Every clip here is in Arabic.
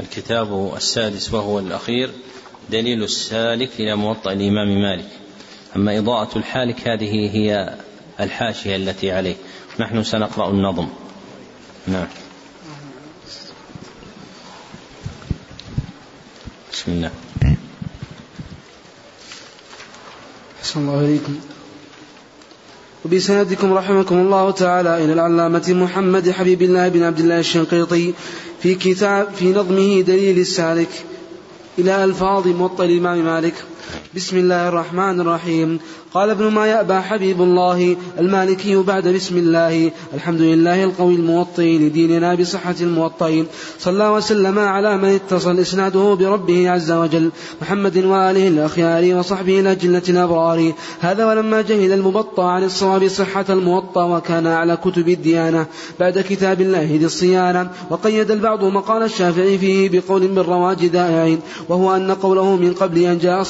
الكتاب السادس وهو الأخير دليل السالك إلى موطأ الإمام مالك. أما إضاءة الحالك هذه هي الحاشية التي عليه. نحن سنقرأ النظم. نعم. بسم الله. أحسن الله إليكم. وبسندكم رحمكم الله تعالى إلى العلامة محمد حبيب الله بن عبد الله الشنقيطي في كتاب في نظمه دليل السالك إلى ألفاظ موطئ الإمام مالك. بسم الله الرحمن الرحيم. قال ابن ما يأبى حبيب الله المالكي بعد بسم الله. الحمد لله القوي الموطي لديننا بصحة الموطئين صلى وسلم على من اتصل إسناده بربه عز وجل. محمد وآله الأخيار وصحبه الأجلة الأبرار. هذا ولما جهل المبطى عن الصواب صحة الموطى وكان على كتب الديانة. بعد كتاب الله ذي الصيانة. وقيد البعض مقال الشافعي فيه بقول بالرواج دائعين. وهو أن قوله من قبل أن جاء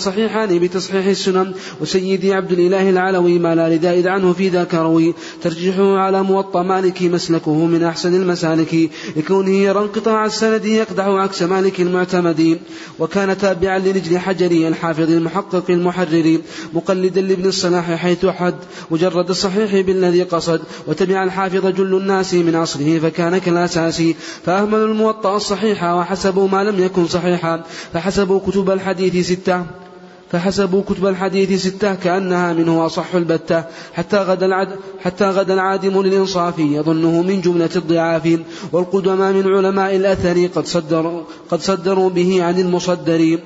الصحيحان بتصحيح السنن وسيدي عبد الإله العلوي ما لا ردائد عنه في ذاك روي. ترجيحه على موطى مالك مسلكه من أحسن المسالك. لكونه يرى انقطاع السند يقدح عكس مالك المعتمد. وكان تابعا لرجل حجري الحافظ المحقق المحرر مقلدا لابن الصلاح حيث حد مجرد الصحيح بالذي قصد. وتبع الحافظ جل الناس من عصره فكان كالأساس. فأهملوا الموطأ الصحيح وحسبوا ما لم يكن صحيحا فحسبوا كتب الحديث ستة. فحسبوا كتب الحديث ستة كأنها منه أصح البتة حتى غدا العد حتى غدا العادم للإنصاف يظنه من جملة الضعاف والقدماء من علماء الأثر قد صدروا قد صدروا به عن المصدرين.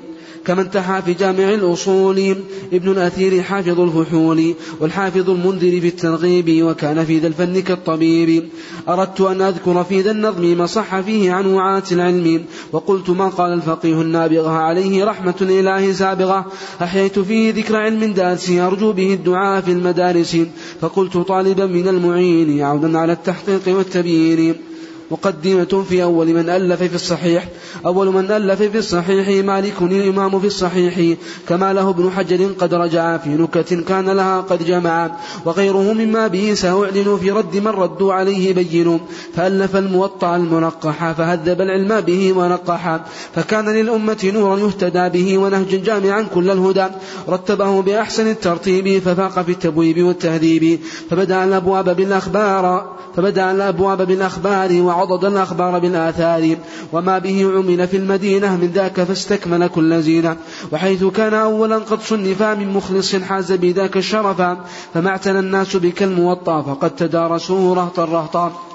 كما انتحى في جامع الأصول ابن الأثير حافظ الفحول والحافظ المنذر في الترغيب وكان في ذا الفن كالطبيب. أردت أن أذكر في ذا النظم ما صح فيه عن وعاة العلم وقلت ما قال الفقيه النابغة عليه رحمة الإله سابغة. أحييت فيه ذكر علم دارس أرجو به الدعاء في المدارس فقلت طالبا من المعين عودا على التحقيق والتبيين. مقدمة في أول من ألف في الصحيح أول من ألف في الصحيح مالك الإمام في الصحيح كما له ابن حجر قد رجع في نكت كان لها قد جمع وغيره مما به سأعلن في رد من ردوا عليه بين فألف الموطع المنقح فهذب العلم به ونقح فكان للأمة نورا يهتدى به ونهجا جامعا كل الهدى رتبه بأحسن الترتيب ففاق في التبويب والتهذيب فبدأ الأبواب بالأخبار فبدأ الأبواب بالأخبار وعضد الأخبار بالآثار وما به عمل في المدينة من ذاك فاستكمل كل زينة. وحيث كان أولا قد صنف من مخلص حاز بذاك الشرفا فما اعتنى الناس بك الموطى فقد تدارسوه رهطا رهطا.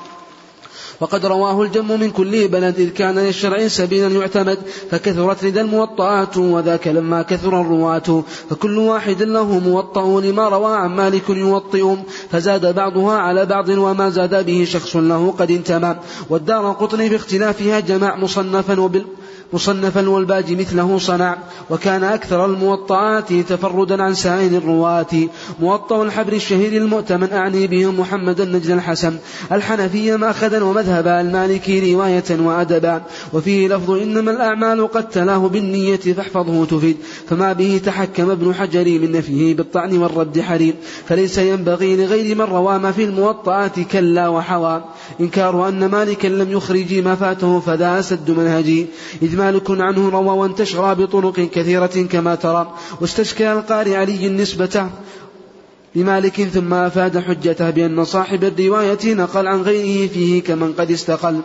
وقد رواه الجم من كل بلد إذ كان للشرع سبيلا يعتمد فكثرت لدى الموطئات وذاك لما كثر الرواة فكل واحد له موطأ لما روى عن مالك يوطئ فزاد بعضها على بعض وما زاد به شخص له قد انتمى. والدار قطن باختلافها جمع مصنفا وبال مصنفا والباجي مثله صنع وكان أكثر الموطئات تفردا عن سائر الرواة. موطأ الحبر الشهير المؤتمن أعني به محمد النجد الحسن. الحنفي مأخذا ومذهبا المالكي رواية وأدبا. وفيه لفظ إنما الأعمال قد تلاه بالنية فاحفظه تفيد. فما به تحكم ابن حجر من نفيه بالطعن والرد حريم فليس ينبغي لغير من روى ما في الموطئات كلا وحوى. إنكار أن مالكا لم يخرج ما فاته فذا أسد منهجي. إذ مالك عنه روى وانتشر بطرق كثيرة كما ترى واستشكل القارئ علي النسبة لمالك ثم أفاد حجته بأن صاحب الرواية نقل عن غيره فيه كمن قد استقل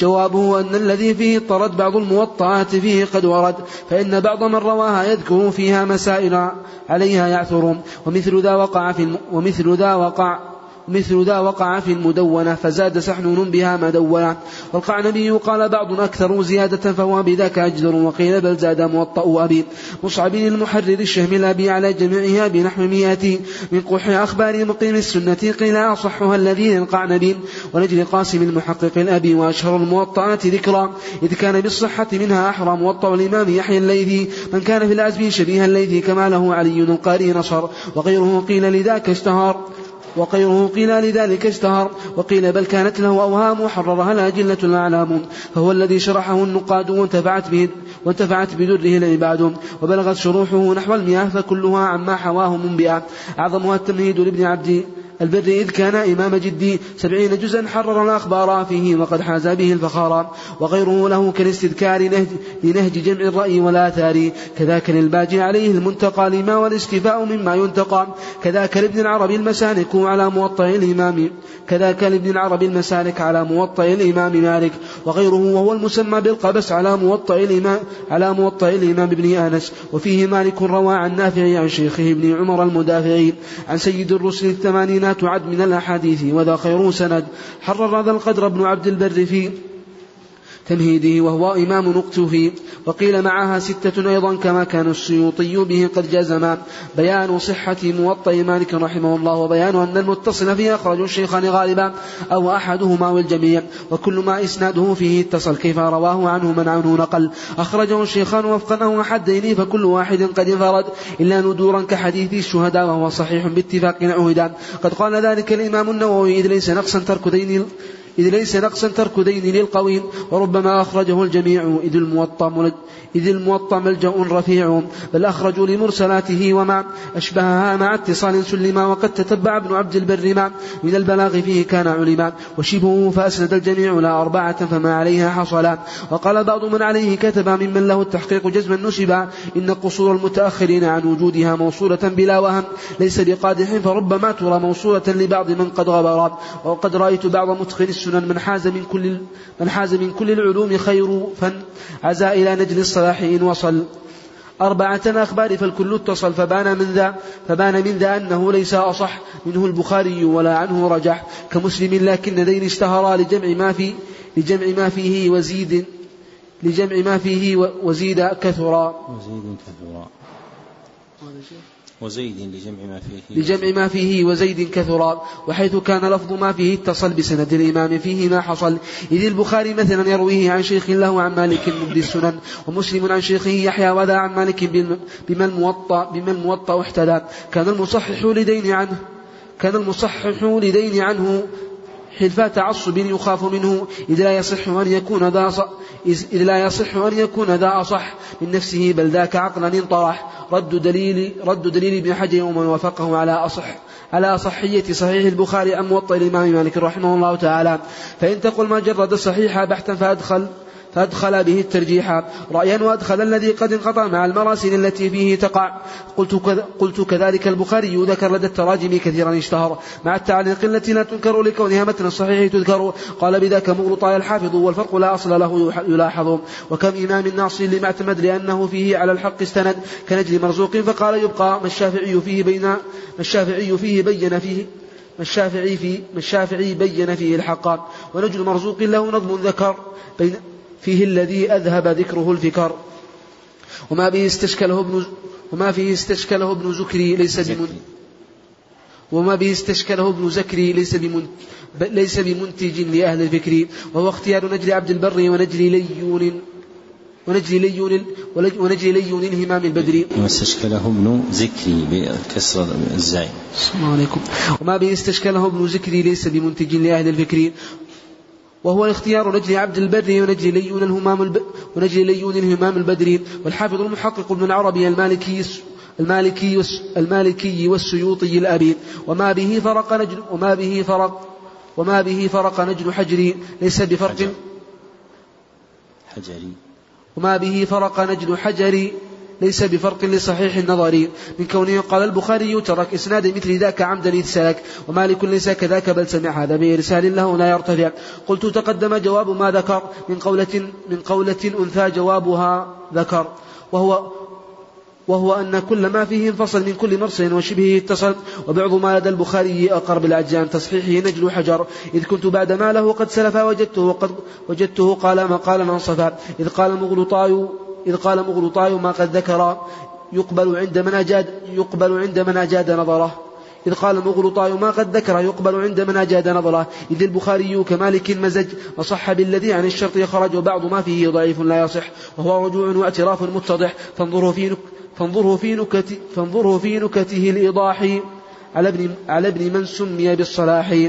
جوابه أن الذي فيه اضطرد بعض الموطئات فيه قد ورد فإن بعض من رواها يذكر فيها مسائل عليها يعثر ومثل ذا وقع في. ومثل ذا وقع مثل ذا وقع في المدونة فزاد سحنون بها مدونة. والقعنبي قال بعض أكثر زيادة فهو بذاك أجدر وقيل بل زاد موطأ أبي. مصعب المحرر الشهم الأبي على جميعها بنحو مئة. من قح أخبار مقيم السنة قيل أصحها الذي للقعنبي ونجل قاسم المحقق الأبي وأشهر الموطئات ذكرا. إذ كان بالصحة منها أحرى موطأ الإمام يحيى الليثي. من كان في العزم شبيه الليثي كما له علي القاري نصر. وغيره قيل لذاك اشتهر. وغيره قيل لذلك اشتهر وقيل بل كانت له أوهام وحررها الأجلة الأعلام. فهو الذي شرحه النقاد وانتفعت به وانتفعت بدره العباد. وبلغت شروحه نحو المياه فكلها عما حواه منبئة أعظمها التمهيد لابن عبد البر إذ كان إمام جدي سبعين جزءا حرر الأخبار فيه وقد حاز به الفخار. وغيره له كالاستذكار نهج لنهج جمع الرأي والآثار. كذاك للباجي عليه المنتقى لما والاستفاء مما ينتقى. كذاك لابن العربي المسالك على موطئ الإمام كذاك لابن العربي المسالك على موطئ الإمام مالك. وغيره وهو المسمى بالقبس على موطئ الإمام على موطئ الإمام ابن أنس. وفيه مالك روى عن نافع عن شيخه ابن عمر المدافعي. عن سيد الرسل الثمانينات عد من الأحاديث وذا خير سند. حرر هذا القدر ابن عبد البر في تمهيده وهو إمام نقته. وقيل معها ستة أيضا كما كان السيوطي به قد جزم بيان صحة موطئ مالك رحمه الله وبيان أن المتصل فيه أخرج الشيخان غالبا أو أحدهما والجميع. وكل ما إسناده فيه اتصل. كيف رواه عنه من عنه نقل. أخرجه الشيخان وفقا أو حدين فكل واحد قد انفرد. إلا ندورا كحديث الشهداء وهو صحيح باتفاق عهدا قد قال ذلك الإمام النووي إذ ليس نقصا ترك دين إذ ليس نقصا ترك دين للقوي وربما أخرجه الجميع إذ الموطى إذ الموطى ملجأ رفيع بل أخرجوا لمرسلاته ومع أشبهها مع اتصال سلما وقد تتبع ابن عبد البر مع من البلاغ فيه كان علما. وشبهه فأسند الجميع لا أربعة فما عليها حصلا. وقال بعض من عليه كتب ممن له التحقيق جزما نسبا إن قصور المتأخرين عن وجودها موصولة بلا وهم ليس بقادح فربما ترى موصولة لبعض من قد غبر. وقد رأيت بعض متقن السنن من حاز من كل من حاز من كل العلوم خير. فن عزا إلى نجل الصلاح إن وصل. أربعة أخبار فالكل اتصل فبان من ذا فبان من ذا أنه ليس أصح. منه البخاري ولا عنه رجح. كمسلم لكن دين اشتهرا لجمع ما في لجمع ما فيه وزيد لجمع ما فيه وزيد كثرا. وزيد كثرا. وزيد لجمع ما فيه لجمع ما فيه وزيد كثرا وحيث كان لفظ ما فيه اتصل بسند الإمام فيه ما حصل. إذ البخاري مثلا يرويه عن شيخ له عن مالك مبدي السنن ومسلم عن شيخه يحيى وذا عن مالك بما الموطأ بما الموطأ احتدى كان المصحح لدين عنه كان المصحح لدين عنه حلفا تعصب يخاف منه. إذ لا يصح أن يكون ذا إذ لا يصح أن يكون ذا أصح من نفسه بل ذاك عقلا انطرح. رد دليل رد دليل ابن حجر ومن وافقه على أصح على صحية صحيح البخاري أم موطئ الإمام مالك رحمه الله تعالى. فإن تقل ما جرد الصحيح بحثا فأدخل فأدخل به الترجيح. رأيا وأدخل الذي قد انقطع مع المراسل التي فيه تقع. قلت, قلت كذلك البخاري ذكر لدى التراجم كثيرا اشتهر. مع التعليق التي لا تنكر لكونها متن الصحيح تذكر. قال بذاك مغلطا الحافظ والفرق لا أصل له يلاحظ. وكم إمام ناصر لما اعتمد لأنه فيه على الحق استند كنجل مرزوق فقال يبقى ما الشافعي فيه بين ما الشافعي فيه بين فيه ما الشافعي في ما الشافعي بين فيه الحق. ونجل مرزوق له نظم ذكر بين فيه الذي أذهب ذكره الفكر وما به استشكله ابن وما فيه استشكله ابن زكري ليس بمن وما به استشكله ابن زكري ليس بمن ليس بمنتج لأهل الفكر. وهو اختيار نجل عبد البر ونجل ليون ونجل ليون ونجل ليون الهمام البدري. وما استشكله ابن زكري بكسر الزاي السلام عليكم. وما به استشكله ابن زكري ليس بمنتج لأهل الفكر. وهو اختيار نجل عبد البر ونجل ليون الهمام الب... ونجل ليون الهمام البدري والحافظ المحقق ابن العربي المالكي المالكي المالكي والسيوطي الأبي. وما به فرق نجل وما به فرق وما به فرق نجل حجري. ليس بفرق. حجري. وما به فرق نجل حجري. ليس بفرق لصحيح النظر. من كونه قال البخاري ترك إسناد مثل ذاك عمدا إذ سلك ومالك ليس كذاك بل سمع هذا بإرسال له لا يرتفع. قلت تقدم جواب ما ذكر من قولة من قولة أنثى جوابها ذكر. وهو وهو أن كل ما فيه انفصل من كل مرسل وشبهه اتصل. وبعض ما لدى البخاري أقرب الأجزاء عن تصحيحه نجل حجر. إذ كنت بعد ما له قد سلف وجدته وجدته قال مقالا انصفا إذ قال مغلطاي إذ قال مغلطاي ما قد ذكر يقبل عند من أجاد يقبل عند من أجاد نظره. إذ قال مغلطاي ما قد ذكر يقبل عند من أجاد نظره. إذ البخاري كمالك مزج وصح بالذي عن الشرط يخرج وبعض ما فيه ضعيف لا يصح. وهو رجوع واعتراف متضح. فانظروا في فانظره في نكت فانظره في نكته الإيضاح. على ابن على ابن من سمي بالصلاح.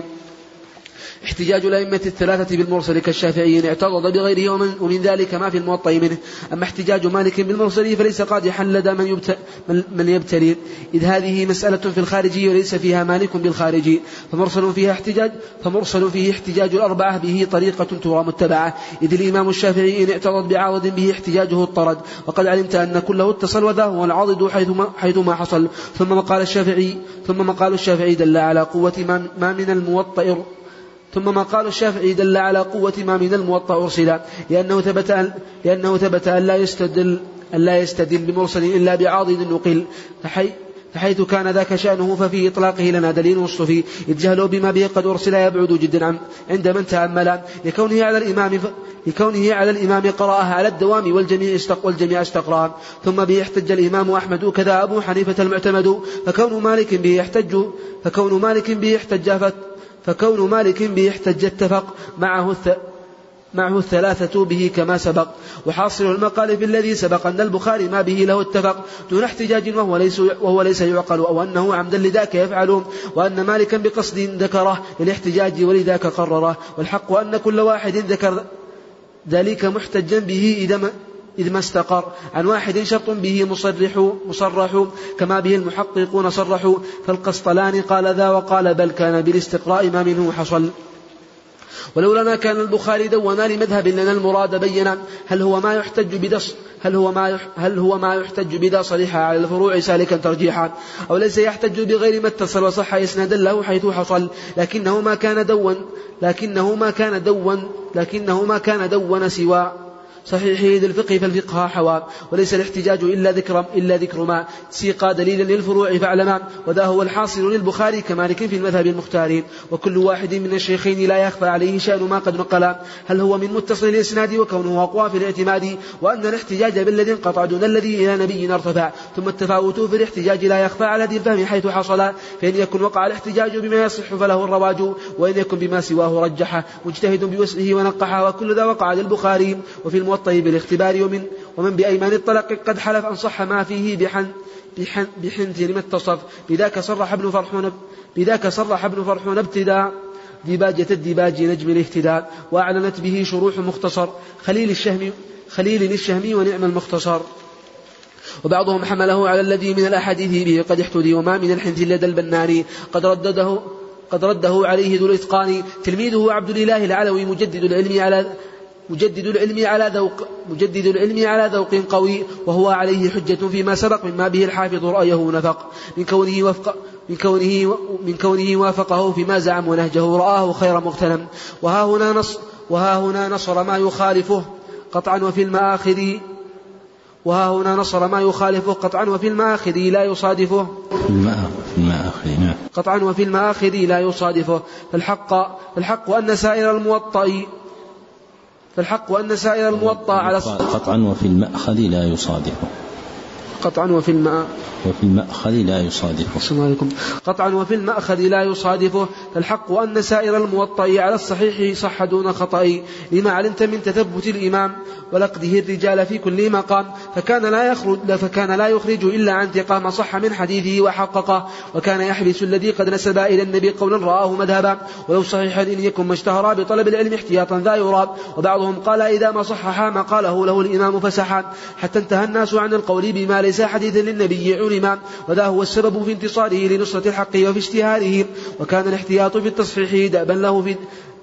احتجاج الأئمة الثلاثة بالمرسل كالشافعي اعترض بغيره ومن, ومن ذلك ما في الموطأ منه. أما احتجاج مالك بالمرسل فليس قادحا لدى من, يبت من يبتلي. إذ هذه مسألة في الخارجي وليس فيها مالك بالخارجي. فمرسل فيها احتجاج فمرسل فيه احتجاج الأربعة به طريقة ترى متبعة. إذ الإمام الشافعي إن اعترض بعاضد به احتجاجه الطرد وقد علمت أن كله اتصل وذا هو العاضد حيثما, حيثما حصل. ثم مقال الشافعي ثم مقال الشافعي دل على قوة ما من الموطئ ثم ما قال الشافعي دل على قوة ما من الموطأ أرسل لأنه ثبت أن لأنه ثبت أن لا يستدل أن لا يستدل بمرسل إلا بعاضد نقل فحي فحيث كان ذاك شأنه ففي إطلاقه لنا دليل مصطفي إذ جهلوا بما به قد أرسل يبعد جدا عن عند من تأمل لكونه على الإمام ف... لكونه على الإمام قرأها على الدوام والجميع استق والجميع استقرأ ثم به احتج الإمام أحمد كذا أبو حنيفة المعتمد فكون مالك به يحتج فكون مالك به احتج فكون مالك به احتج اتفق معه الث... معه الثلاثة به كما سبق. وحاصل المقال في الذي سبق أن البخاري ما به له اتفق دون احتجاج وهو ليس, وهو ليس يعقل أو أنه عمدا لذاك يفعل وأن مالكا بقصد ذكره للاحتجاج ولذاك قرره. والحق أن كل واحد ذكر ذلك محتجا به إذا إذ ما استقر. عن واحد شرط به مصرح مصرح. كما به المحققون صرحوا فالقسطلاني قال ذا وقال بل كان بالاستقراء ما منه حصل. ولولا كان البخاري دونا لمذهب لنا المراد بينا. هل هو ما يحتج بدا هل هو ما هل هو ما يحتج بدا صريحا على الفروع سالكا ترجيحا. أو ليس يحتج بغير ما اتصل وصح إسنادا له حيث حصل. لكنه ما كان دون لكنه ما كان دون لكنه ما كان دون سوى. صحيح ذي الفقه فالفقه حوى وليس الاحتجاج إلا ذكر إلا ذكر ما. سيقى دليلا للفروع فاعلما وذا هو الحاصل للبخاري كمالك في المذهب المختار وكل واحد من الشيخين لا يخفى عليه شأن ما قد نقل. هل هو من متصل الإسناد وكونه أقوى في الاعتماد وأن الاحتجاج بالذي انقطع دون الذي إلى نبي ارتفع ثم التفاوت في الاحتجاج لا يخفى على ذي الفهم حيث حصل. فإن يكن وقع الاحتجاج بما يصح فله الرواج وإن يكن بما سواه رجحه مجتهد بوسعه ونقحه وكل ذا وقع للبخاري. وفي الموطأ بالاختبار ومن ومن بأيمان الطلاق قد حلف أن صح ما فيه بحن بحن بحنث لما اتصف. بذاك صرح ابن فرحون بذاك صرح ابن فرحون ابتداء. ديباجة الديباج نجم الاهتداء. وأعلنت به شروح مختصر. خليل الشهم خليل الشهمي ونعم المختصر. وبعضهم حمله على الذي من الأحاديث به. قد احتدي وما من الحنث لدى البناني قد ردده قد رده عليه ذو الإتقان. تلميذه عبد الإله العلوي مجدد العلم على مجدد العلم على ذوق مجدد العلم على ذوق قوي وهو عليه حجة فيما سبق مما به الحافظ رأيه نفق. من كونه وفق من كونه من كونه وافقه فيما زعم ونهجه رآه خير مغتنم. وها هنا نص وها هنا نصر ما يخالفه قطعا وفي المآخر وها هنا نصر ما يخالفه قطعا وفي المآخر لا يصادفه. في المآخر نعم. قطعا وفي المآخر لا يصادفه. فالحق الحق أن سائر الموطأ فالحق أن سائر الموطأ على قطعا وفي المأخذ لا يصادفه. قطعا وفي الماء. وفي المأخذ لا يصادفه. السلام عليكم. قطعا وفي المأخذ لا يصادفه. فالحق أن سائر الموطأ على الصحيح صح دون خطأ. لما علمت من تثبت الإمام ولقده الرجال في كل مقام فكان لا يخرج فكان لا يخرج إلا عن ثقة ما صح من حديثه وحققه. وكان يحبس الذي قد نسب إلى النبي قولا رآه مذهبا. ولو صحيحا إن يكن ما اشتهر بطلب العلم احتياطا ذا يراب. وبعضهم قال إذا ما صحح ما قاله له الإمام فسحا. حتى انتهى الناس عن القول بما ليس حديثا للنبي علما وذا هو السبب في انتصاره لنصرة الحق وفي اشتهاره وكان الاحتياط في التصحيح دأبا له في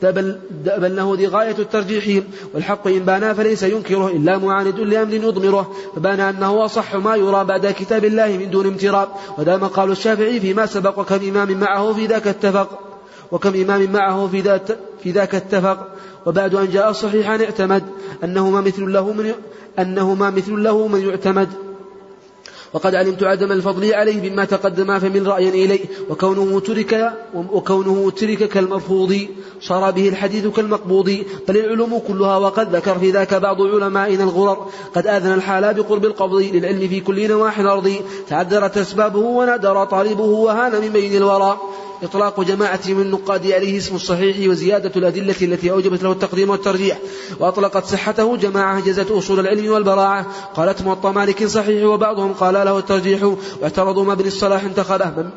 دأبا له ذي غاية الترجيح. والحق إن بانا فليس ينكره إلا معاند لأمر يضمره فبان أنه أصح ما يرى بعد كتاب الله من دون امتراب وذا مقال الشافعي فيما سبق وكم إمام معه في ذاك اتفق وكم إمام معه في ذات في ذاك اتفق وبعد أن جاء الصحيحان اعتمد أنهما مثل له من أنهما مثل له من يعتمد. وقد علمت عدم الفضل عليه مما تقدم فمن رأي إليه وكونه ترك وكونه ترك كالمرفوض صار به الحديث كالمقبوض بل العلوم كلها وقد ذكر في ذاك بعض علمائنا الغرر. قد آذن الحال بقرب القبض للعلم في كل نواحي الأرض تعذرت أسبابه ونادر طالبه وهان من بين الورى. إطلاق جماعة من النقاد عليه اسم الصحيح وزيادة الأدلة التي أوجبت له التقديم والترجيح وأطلقت صحته جماعة جزت أصول العلم والبراعة. قالت موطأ مالك صحيح وبعضهم قال له الترجيح. واعترضوا ما ابن الصلاح انتقده.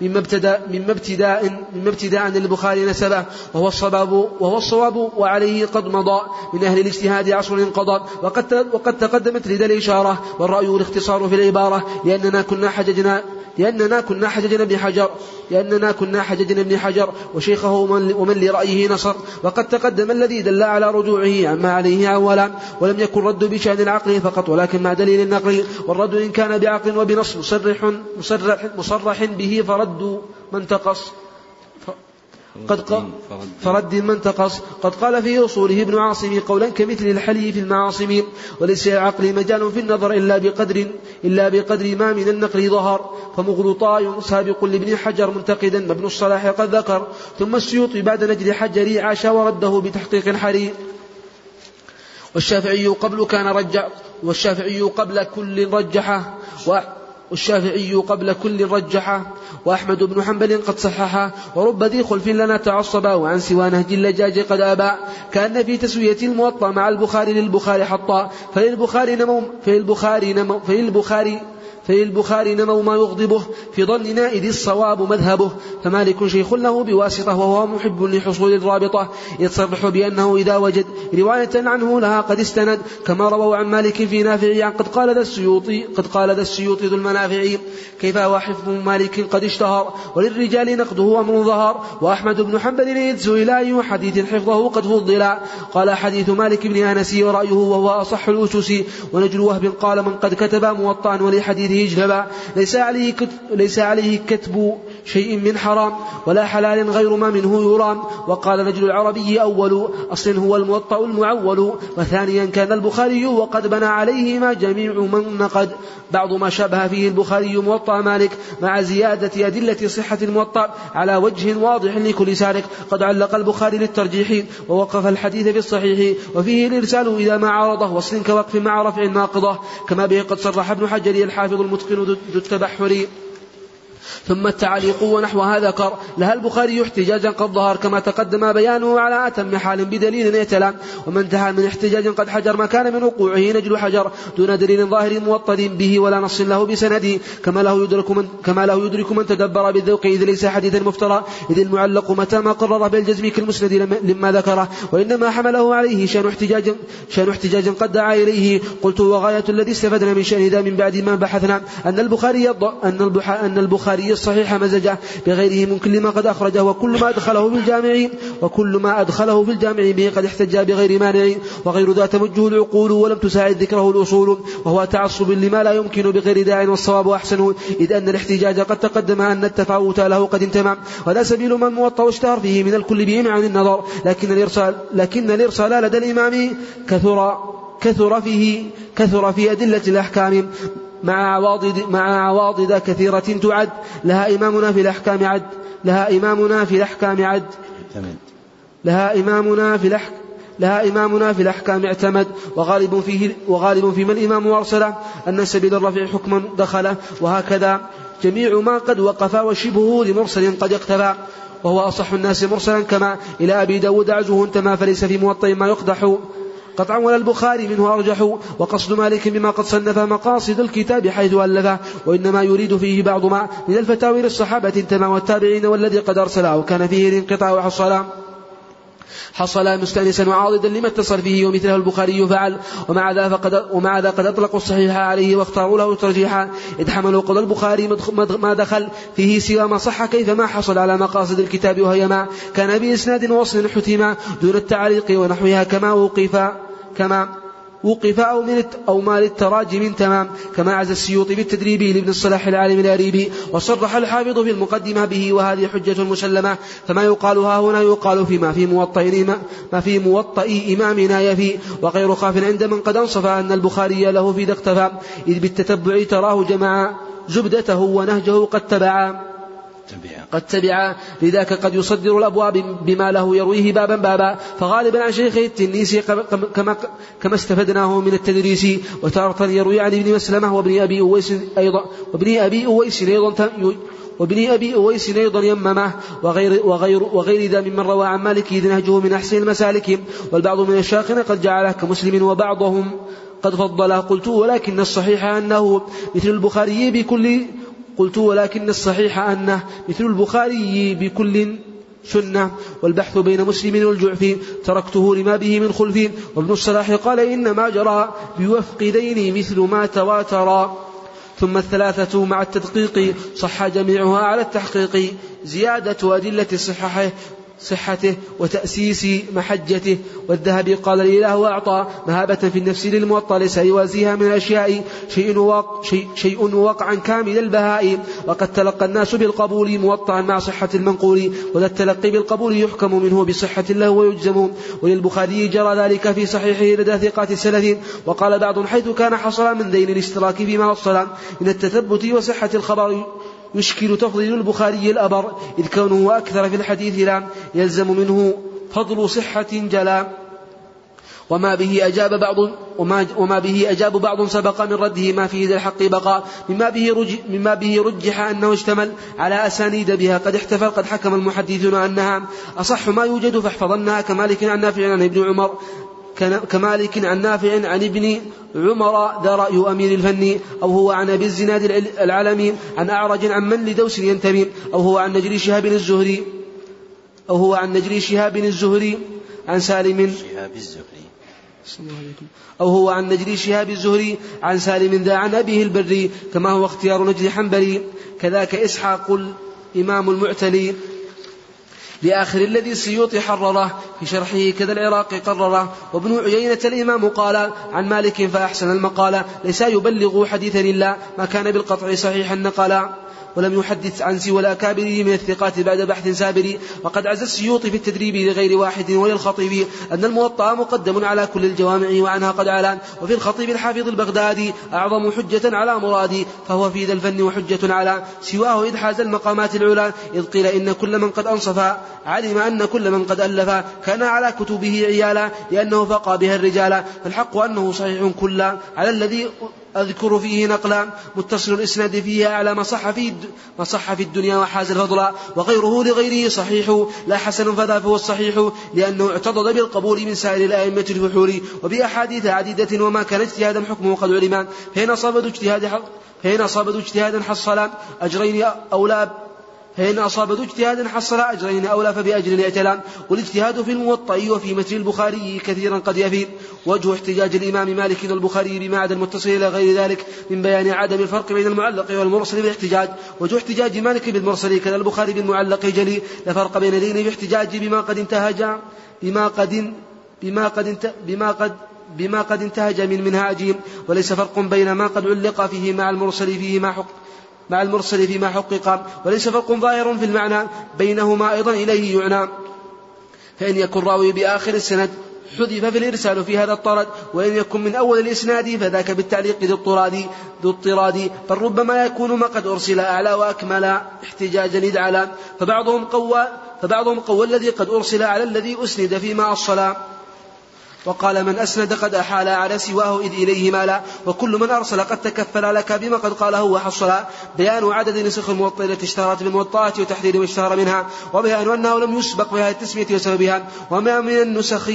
مما ابتداء مما ابتداء مما ابتداء للبخاري نسبه. وهو الصواب وهو الصواب وعليه قد مضى. من أهل الاجتهاد عصر انقضى. وقد وقد تقدمت لدى الإشارة. والرأي والاختصار في العبارة. لأننا كنا حججنا لأننا كنا حججنا ابن حجر لأننا كنا حججنا ابن حجر وشيخه ومن لرأيه نصر. وقد تقدم الذي دل على رجوعه عما عليه أولا ولم يكن رد بشأن العقل فقط ولكن مع دليل النقل والرد إن كان بعقل وبنص مصرح مصرح, مصرح به فرد من تقص. قد فرد من تقص؟ قد قال في أصوله ابن عاصم قولا كمثل الحلي في المعاصم. وليس العقل مجال في النظر إلا بقدر إلا بقدر ما من النقل ظهر. فمغلطاي سابق لابن حجر منتقدا ما ابن الصلاح قد ذكر. ثم السيوطي بعد نجد حجري عاش ورده بتحقيق حري والشافعي قبل كان رجع والشافعي قبل كل رجحه. والشافعي قبل كل رجحة وأحمد بن حنبل قد صححه ورب ذي خلف لنا تعصبا وعن سوى نهج اللجاج قد أبى كأن في تسوية الموطأ مع البخاري للبخاري حطا فللبخاري نمو فللبخاري نمو فللبخاري فللبخاري نمو ما يغضبه في ظننا إذ الصواب مذهبه فمالك شيخ له بواسطة وهو محب لحصول الرابطة يتصرح بأنه إذا وجد رواية عنه لها قد استند كما رووا عن مالك في نافع قد قال ذا السيوطي قد قال ذا السيوطي ذو المنافع كيف هو حفظ مالك قد اشتهر؟ وللرجال نقده أمر ظهر وأحمد بن حنبل إذ سئل أي حديث حفظه قد فضل. قال حديث مالك بن أنس ورأيه وهو أصح الأسس ونجل وهب قال من قد كتب موطأ ولحديث اجنبا ليس عليه كتب ليس عليه كتب شيء من حرام ولا حلال غير ما منه يرام. وقال نجل العربي أول أصل هو الموطأ المعول. وثانيا كان البخاري وقد بنى عليهما جميع من نقد. بعض ما شبه فيه البخاري موطأ مالك مع زيادة أدلة صحة الموطأ على وجه واضح لكل سارق. قد علق البخاري للترجيح ووقف الحديث في الصحيح. وفيه الإرسال إذا ما عرضه وصل كوقف مع رفع ناقضة كما به قد صرح ابن حجر الحافظ المتقن ذو التبحر. ثم التعليق ونحو هذا كر لها البخاري احتجاجا قد ظهر كما تقدم بيانه على أتم حال بدليل يتلى. ومن انتهى من احتجاج قد حجر ما كان من وقوعه نجل حجر دون دليل ظاهر موطد به ولا نص له بسنده. كما له يدرك من كما له يدرك من تدبر بالذوق إذ ليس حديثا مفترى إذ المعلق متى ما قرر بالجزم كالمسند لما ذكره. وإنما حمله عليه شأن احتجاج شأن احتجاج قد دعا إليه. قلت وغاية الذي استفدنا من شأن ذا من بعد ما بحثنا. أن البخاري أن البخاري الصحيح مزجه بغيره من كل ما قد أخرجه وكل ما أدخله في الجامع وكل ما أدخله في الجامع به قد احتج بغير مانع وغير ذا تمجه العقول ولم تساعد ذكره الأصول وهو تعصب لما لا يمكن بغير داع والصواب أحسن إذ أن الاحتجاج قد تقدم أن التفاوت له قد انتمى ولا سبيل من موطى واشتهر فيه من الكل بهم عن النظر لكن الإرسال لكن الإرسال لدى الإمام كثر كثر فيه كثر في أدلة الأحكام. مع عواضد مع عواضد كثيرة تعد. لها إمامنا في الأحكام عد. لها إمامنا في الأحكام عد. لها إمامنا في الأحكام لها إمامنا في الأحكام اعتمد. وغالب فيه وغالب فيما الإمام أرسله. أن سبيل الرفع حكما دخله. وهكذا جميع ما قد وقف وشبهه لمرسل قد اقتفى. وهو أصح الناس مرسلا كما إلى أبي داود عزه انتمى فليس في موطئ ما يقدح. قطعا ولا البخاري منه أرجح وقصد مالك بما قد صنف مقاصد الكتاب حيث ألفه وإنما يريد فيه بعض ما من الفتاوي للصحابة انتمى والتابعين والذي قد أرسله وكان فيه الانقطاع وحصلا حصل مستانسا وعاضدا لما اتصل فيه ومثله البخاري فعل ومع ذا فقد ومع ذا قد أطلقوا الصحيح عليه واختاروا له ترجيحا اذ حملوا قضى البخاري ما دخل فيه سوى ما صح كيفما حصل على مقاصد الكتاب وهي ما كان بإسناد وصل حتما دون التعليق ونحوها كما وقف كما وقف أو من أو ما للتراجم تمام كما عز السيوطي بالتدريب لابن الصلاح العالم الأريبي وصرح الحافظ في المقدمة به وهذه حجة مسلمة فما يقال ها هنا يقال فيما في موطئ ما في موطئ إمامنا يفي وغير خاف عند من قد أنصف أن البخاري له في ذا اقتفى إذ بالتتبع تراه جمع زبدته ونهجه قد تبعا قد تبع لذاك قد يصدر الأبواب بما له يرويه بابا بابا. فغالبا عن شيخه التنيسي كما, كما استفدناه من التدريس. وتارة يروي عن ابن مسلمة وابن أبي أويس أيضا وابن أبي أويس أيضا وابن أبي أويس أيضا يممه. وغير, وغير, وغير ذا ممن روى عن مالك إذ نهجه من أحسن المسالك. والبعض من الشاخن قد جعله كمسلم وبعضهم قد فضله. قلت ولكن الصحيح أنه مثل البخاري بكل قلت ولكن الصحيح أنه مثل البخاري بكل سنة والبحث بين مسلم والجعفي تركته لما به من خلف. وابن الصلاح قال إنما جرى بوفق دين مثل ما تواترا ثم الثلاثة مع التدقيق صح جميعها على التحقيق. زيادة أدلة صححه صحته وتأسيس محجته. والذهبي قال الإله وأعطى مهابة في النفس للموطى ليس يوازيها من الأشياء. شيء, شيء, شيء وقعا كامل البهاء. وقد تلقى الناس بالقبول موطعا مع صحة المنقول. وذا التلقي بالقبول يحكم منه بصحة له ويجزم وللبخاري جرى ذلك في صحيحه لدى ثقات السلف وقال بعض حيث كان حصل من دين الاشتراك فيما وصل من التثبت وصحة الخبر يشكل تفضيل البخاري الأبر إذ كونه أكثر في الحديث لا يلزم منه فضل صحة جلا. وما به أجاب بعض وما, وما به أجاب بعض سبق من رده ما فيه ذا الحق بقاء مما به رج مما به رجح أنه اشتمل على أسانيد بها قد احتفل قد حكم المحدثون أنها أصح ما يوجد فاحفظنها كمالك عن نافع عن ابن عمر. كمالك عن نافع عن ابن عمر ذا رأي أمير الفن أو هو عن أبي الزناد العلمي عن أعرج عن من لدوس ينتمي أو هو عن نجري شهاب الزهري أو هو عن نجري شهاب الزهري عن سالم شهاب الزهري. أو هو عن نجري شهاب الزهري عن سالم ذا عن أبيه البري كما هو اختيار نجري حنبلي. كذاك إسحاق الإمام المعتلي لآخر الذي السيوطي حرره في شرحه كذا العراق قرره. وابن عيينة الإمام قال عن مالك فأحسن المقال ليس يبلغ حديثا إلا ما كان بالقطع صحيحا. نقلا ولم يحدث عن سوى الأكابر من الثقات بعد بحث سابر. وقد عز السيوطي في التدريب لغير واحد وللخطيب أن الموطأ مقدم على كل الجوامع وعنها قد علان وفي الخطيب الحافظ البغدادي أعظم حجة على مرادي فهو في ذا الفن وحجة على سواه إذ حاز المقامات العلى إذ قيل إن كل من قد أنصف علم أن كل من قد ألف. كان على كتبه عيالا لأنه فقى بها الرجال. فالحق أنه صحيح كلا على الذي أذكر فيه نقلا متصل الإسناد فيه أعلى ما صح في ما صح في الدنيا وحاز الفضل وغيره لغيره صحيح لا حسن فذا فهو الصحيح لأنه اعتضد بالقبول من سائر الأئمة الفحول وبأحاديث عديدة وما كان اجتهادا حكمه قد علما فإن أصابت اجتهاد فإن أصابت اجتهادا حصلا. أجرين أولى فإن أصاب ذو اجتهاد حصل أجرين أولى فبأجر يأتلان والاجتهاد في الموطأ وفي متن البخاري كثيرا قد يفيد. وجه احتجاج الإمام مالك والبخاري بما عدا المتصل إلى غير ذلك من بيان عدم الفرق بين المعلق والمرسل بالاحتجاج. وجه احتجاج مالك بالمرسل كذا البخاري بالمعلق جلي. لا فرق بين دينه باحتجاج بما قد انتهج بما قد بما قد بما قد بما قد انتهج من منهاجهم. وليس فرق بين ما قد علق فيه مع المرسل فيه ما حق مع المرسل فيما حقق وليس فرق ظاهر في المعنى بينهما أيضا إليه يعنى. فإن يكن راوي بآخر السند حذف في الإرسال في هذا الطرد وإن يكن من أول الإسناد فذاك بالتعليق ذو الطراد ذو الطراد. بل ربما يكون ما قد أرسل أعلى وأكمل احتجاجا إذ على فبعضهم قوى فبعضهم قوى الذي قد أرسل على الذي أسند فيما أصلا وقال من أسند قد أحال على سواه إذ إليه مالا. وكل من أرسل قد تكفل لك بما قد قاله وحصل. بيان عدد نسخ الموطئ التي اشتهرت بالموطئات وتحديد ما اشتهر منها. وبيان أنه لم يسبق بهذه التسمية وسببها. وما من النسخ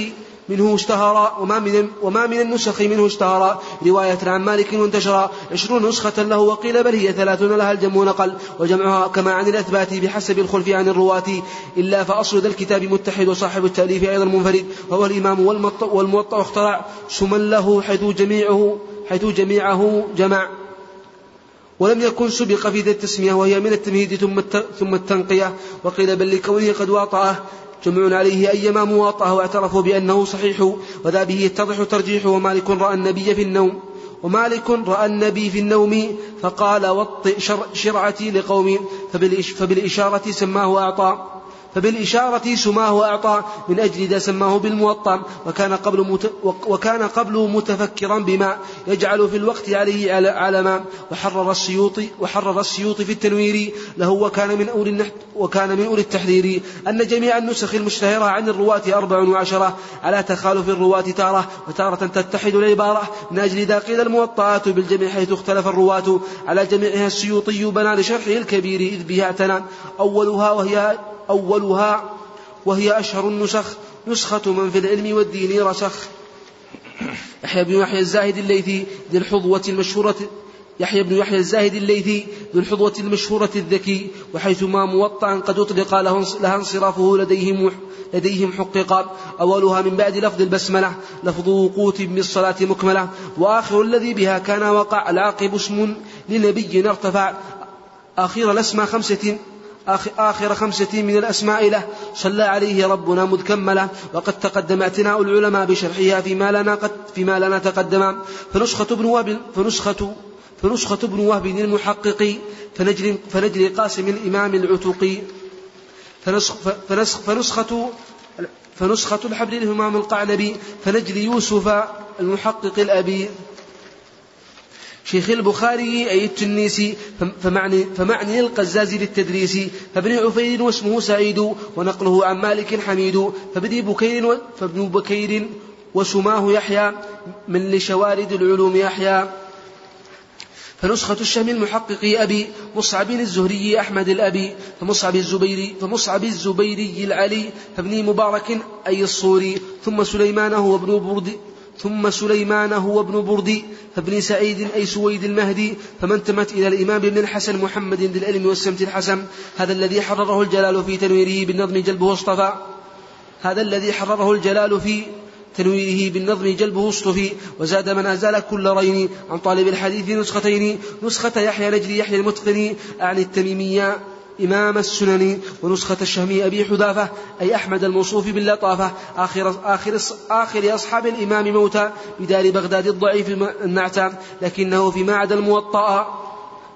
منه اشتهر وما من وما من النسخ منه اشتهر. رواية عن مالك وانتشر عشرون نسخة له وقيل بل هي ثلاثون لها الجم نقل وجمعها كما عن الأثبات بحسب الخلف عن الرواة. إلا فأصل ذا الكتاب متحد وصاحب التأليف أيضا منفرد. وهو الإمام والموطأ اخترع. سما له حيث جميعه حيث جميعه جمع. ولم يكن سبق في ذي التسمية. وهي من التمهيد ثم ثم التنقية. وقيل بل لكونه قد واطأه. جمع عليه أيما مواطأه واعترفوا بأنه صحيح وذا به يتضح ترجيحه ومالك رأى النبي في النوم. ومالك رأى النبي في النوم فقال وطئ شر شرعتي لقوم فبالإشارة سماه وأعطى. فبالإشارة سماه أعطى من أجل ذا سماه بالموطأ وكان قبل مت وكان قبل متفكرا بما يجعل في الوقت عليه علما. وحرر السيوطي وحرر السيوطي في التنوير له وكان من أولي النحت وكان من أولي التحذير. أن جميع النسخ المشتهرة عن الرواة أربع وعشرة على تخالف الرواة تارة وتارة تتحد العبارة من أجل ذا قيل الموطئات بالجميع حيث اختلف الرواة على جميعها السيوطي بنى لشرحه الكبير إذ بها اعتنى أولها وهي أولها وهي أشهر النسخ نسخة من في العلم والدين رسخ. يحيى بن يحيى الزاهد الليثي ذي الحظوة المشهورة يحيى بن يحيى الزاهد الليثي ذو الحظوة المشهورة الذكي وحيثما موطئا قد أطلق لها انصرافه لديهم لديهم حقق أولها من بعد لفظ البسملة لفظ وقوت بالصلاة مكملة. وآخر الذي بها كان وقع العاقب اسم لنبي ارتفع آخر الأسماء خمسة. آخر خمسة من الأسماء له. صلى عليه ربنا مذ كمله وقد تقدم اعتناء العلماء بشرحها فيما لنا قد فيما لنا تقدم. فنسخة ابن وهب فنسخة فنسخة ابن وهب المحقق. فنجل فنجل قاسم الإمام العتقي فنسخ فنسخ فنسخة فنسخة الحبر الإمام القعنبي فنجل يوسف المحقق الأبي. شيخ البخاري أي التنيسي فمعني, فمعني القزاز للتدريس فابن عفير واسمه سعيد ونقله عن مالك حميد فابن بكير فابن بكير وسماه يحيى من لشوارد العلوم يحيى. فنسخة الشهم المحقق أبي مصعب الزهري أحمد الأبي فمصعب الزبيري فمصعب الزبيري العلي فابن مبارك أي الصوري ثم سليمان هو ابن برد ثم سليمان هو ابن بردي فابن سعيد أي سويد المهدي فمن تمت إلى الإمام ابن الحسن محمد ذي العلم والسمت الحسن. هذا الذي حرره الجلال في تنويره بالنظم جلبه اصطفى. هذا الذي حرره الجلال في تنويره بالنظم جلبه اصطفي. وزاد من أزال كل رين عن طالب الحديث نسختين. نسخة يحيى نجري يحيى المتقني. أعني التميمية. إمام السنن ونسخة الشهمي أبي حذافة أي أحمد الموصوف باللطافة آخر, آخر, آخر أصحاب الإمام موتى بدار بغداد الضعيف النعتى لكنه فيما عدا الموطأ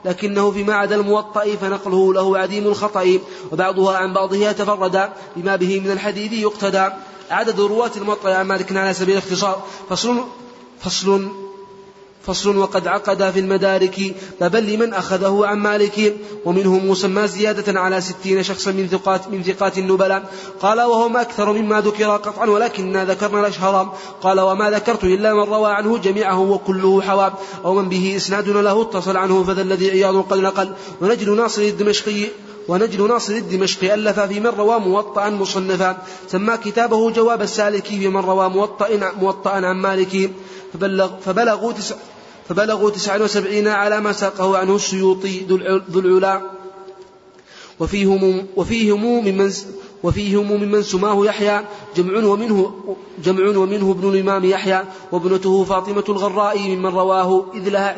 لكنه فيما عدا الموطأ فنقله له عديم الخطأ وبعضها عن بعضه يتفرد بما به من الحديث يقتدى. عدد رواة الموطأ عن مالك على سبيل الاختصار. فصل فصل فصل وقد عقد في المدارك بابا لمن أخذه عن مالك. ومنهم مسمى زيادة على ستين شخصا من ثقات من ثقات النبلاء. قال وهم أكثر مما ذكر قطعا ولكننا ذكرنا الأشهر. قال وما ذكرت إلا من روى عنه جميعه وكله حواب. أو من به إسنادنا له اتصل عنه فذا الذي عياض قد نقل. ونجد ناصر الدمشقي ونجل ناصر الدمشقي ألف في من روى موطأ مصنفا. سمى كتابه جواب السالك في من روى موطأ موطأ عن مالك. فبلغ فبلغوا تسع فبلغوا تسعا وسبعين على ما ساقه عنه السيوطي ذو العلا. وفيهم وفيهم ممن وفيهم ممن سماه يحيى جمع ومنه جمع ومنه ابن الإمام يحيى وابنته فاطمة الغراء ممن رواه إذ لها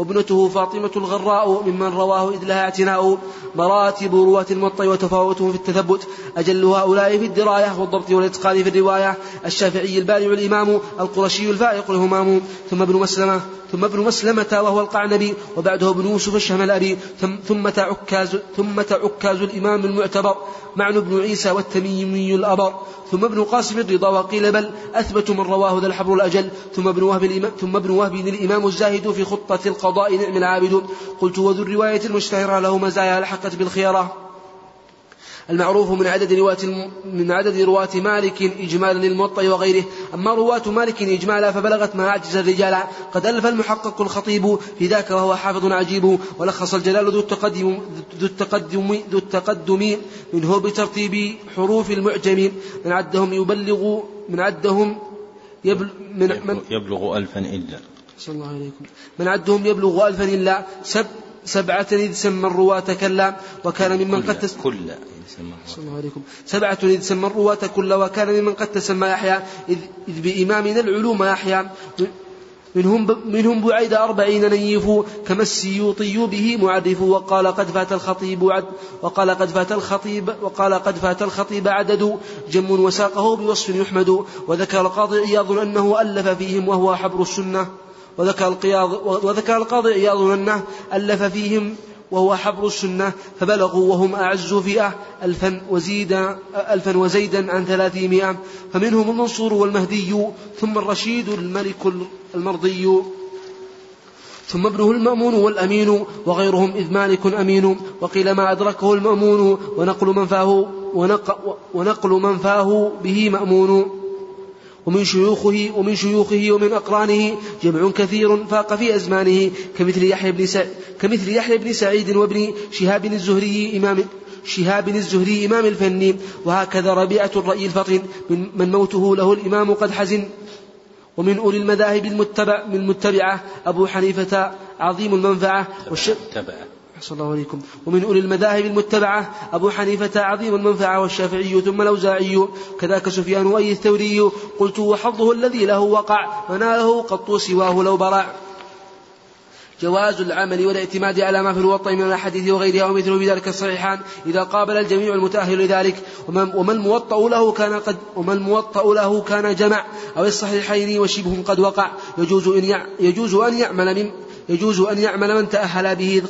وابنته فاطمة الغراء ممن رواه إذ لها اعتناء مراتب رواة المطي وتفاوتهم في التثبت. أجل هؤلاء في الدراية والضبط والإتقان في الرواية. الشافعي البارع الإمام القرشي الفائق الهمام. ثم ابن مسلمة ثم ابن مسلمة وهو القعنبي وبعده ابن يوسف الشهملابي ثم عكاز ثم عكاز الإمام المعتبر معنى بن عيسى والتميمي الأبر. ثم ابن قاسم الرضا وقيل بل أثبت من رواه ذا الحبر الأجل. ثم ابن وهب الإمام ثم ابن وهب الإمام الزاهد في خطة القضاء نعم العابد قلت وذو الرواية المشتهرة له مزايا لحقت بالخيرة المعروف من عدد رواة من عدد رواة مالك إجمالا للموطأ وغيره. أما رواة مالك إجمالا فبلغت ما أعجز الرجال. قد ألف المحقق الخطيب في ذاك وهو حافظ عجيب. ولخص الجلال ذو التقدم ذو التقدم ذو التقدم منه بترتيب حروف المعجم من عدهم يبلغ من عدهم يبلغ من, من يبلغ ألفا إلا. صلى الله عليكم. من عدهم يبلغ ألفا إلا سب سبعة إذ سمى الرواة كلا وكان ممن قد تس... كل صلى الله عليكم. سبعة إذ سمى الرواة كلا وكان ممن قد تسمى يحيى. إذ, إذ بإمامنا العلوم يحيى. منهم منهم بعيد أربعين نيف كما السيوطي به معرف. وقال قد فات الخطيب عد وقال قد فات الخطيب وقال قد فات الخطيب عدد. جم وساقه بوصف يحمد. وذكر القاضي عياض أنه ألف فيهم وهو حبر السنة. وذكر وذكر القاضي عياض أنه ألف فيهم وهو حبر السنة فبلغوا وهم أعز فئة ألفا وزيد ألفا وزيدا عن ثلاثمائة. فمنهم المنصور والمهدي ثم الرشيد الملك المرضي ثم ابنه المأمون والأمين وغيرهم إذ مالك أمين. وقيل ما أدركه المأمون ونقل من فاه ونقل من فاه به مأمون. ومن شيوخه ومن شيوخه ومن أقرانه جمع كثير فاق في أزمانه كمثل يحيى بن سعيد كمثل يحيى بن سعيد وابن شهاب الزهري إمام شهاب الزهري إمام الفن وهكذا ربيعة الرأي الفطن من موته له الإمام قد حزن. ومن أولي المذاهب المتبع من المتبعة أبو حنيفة عظيم المنفعة والشيخ الله عليكم. ومن أولي المذاهب المتبعة أبو حنيفة عظيم المنفعة والشافعي ثم الأوزاعي كذاك سفيان وأي الثوري قلت وحظه الذي له وقع وناله قط سواه لو برع. جواز العمل والاعتماد على ما في الوطء من الأحاديث وغيرها ومثله بذلك الصحيحان إذا قابل الجميع المتأهل لذلك. وما الموطأ له كان قد وما الموطأ له كان جمع. أو الصحيحين وشبه قد وقع. يجوز أن يجوز أن يعمل من يجوز أن يعمل من تأهل به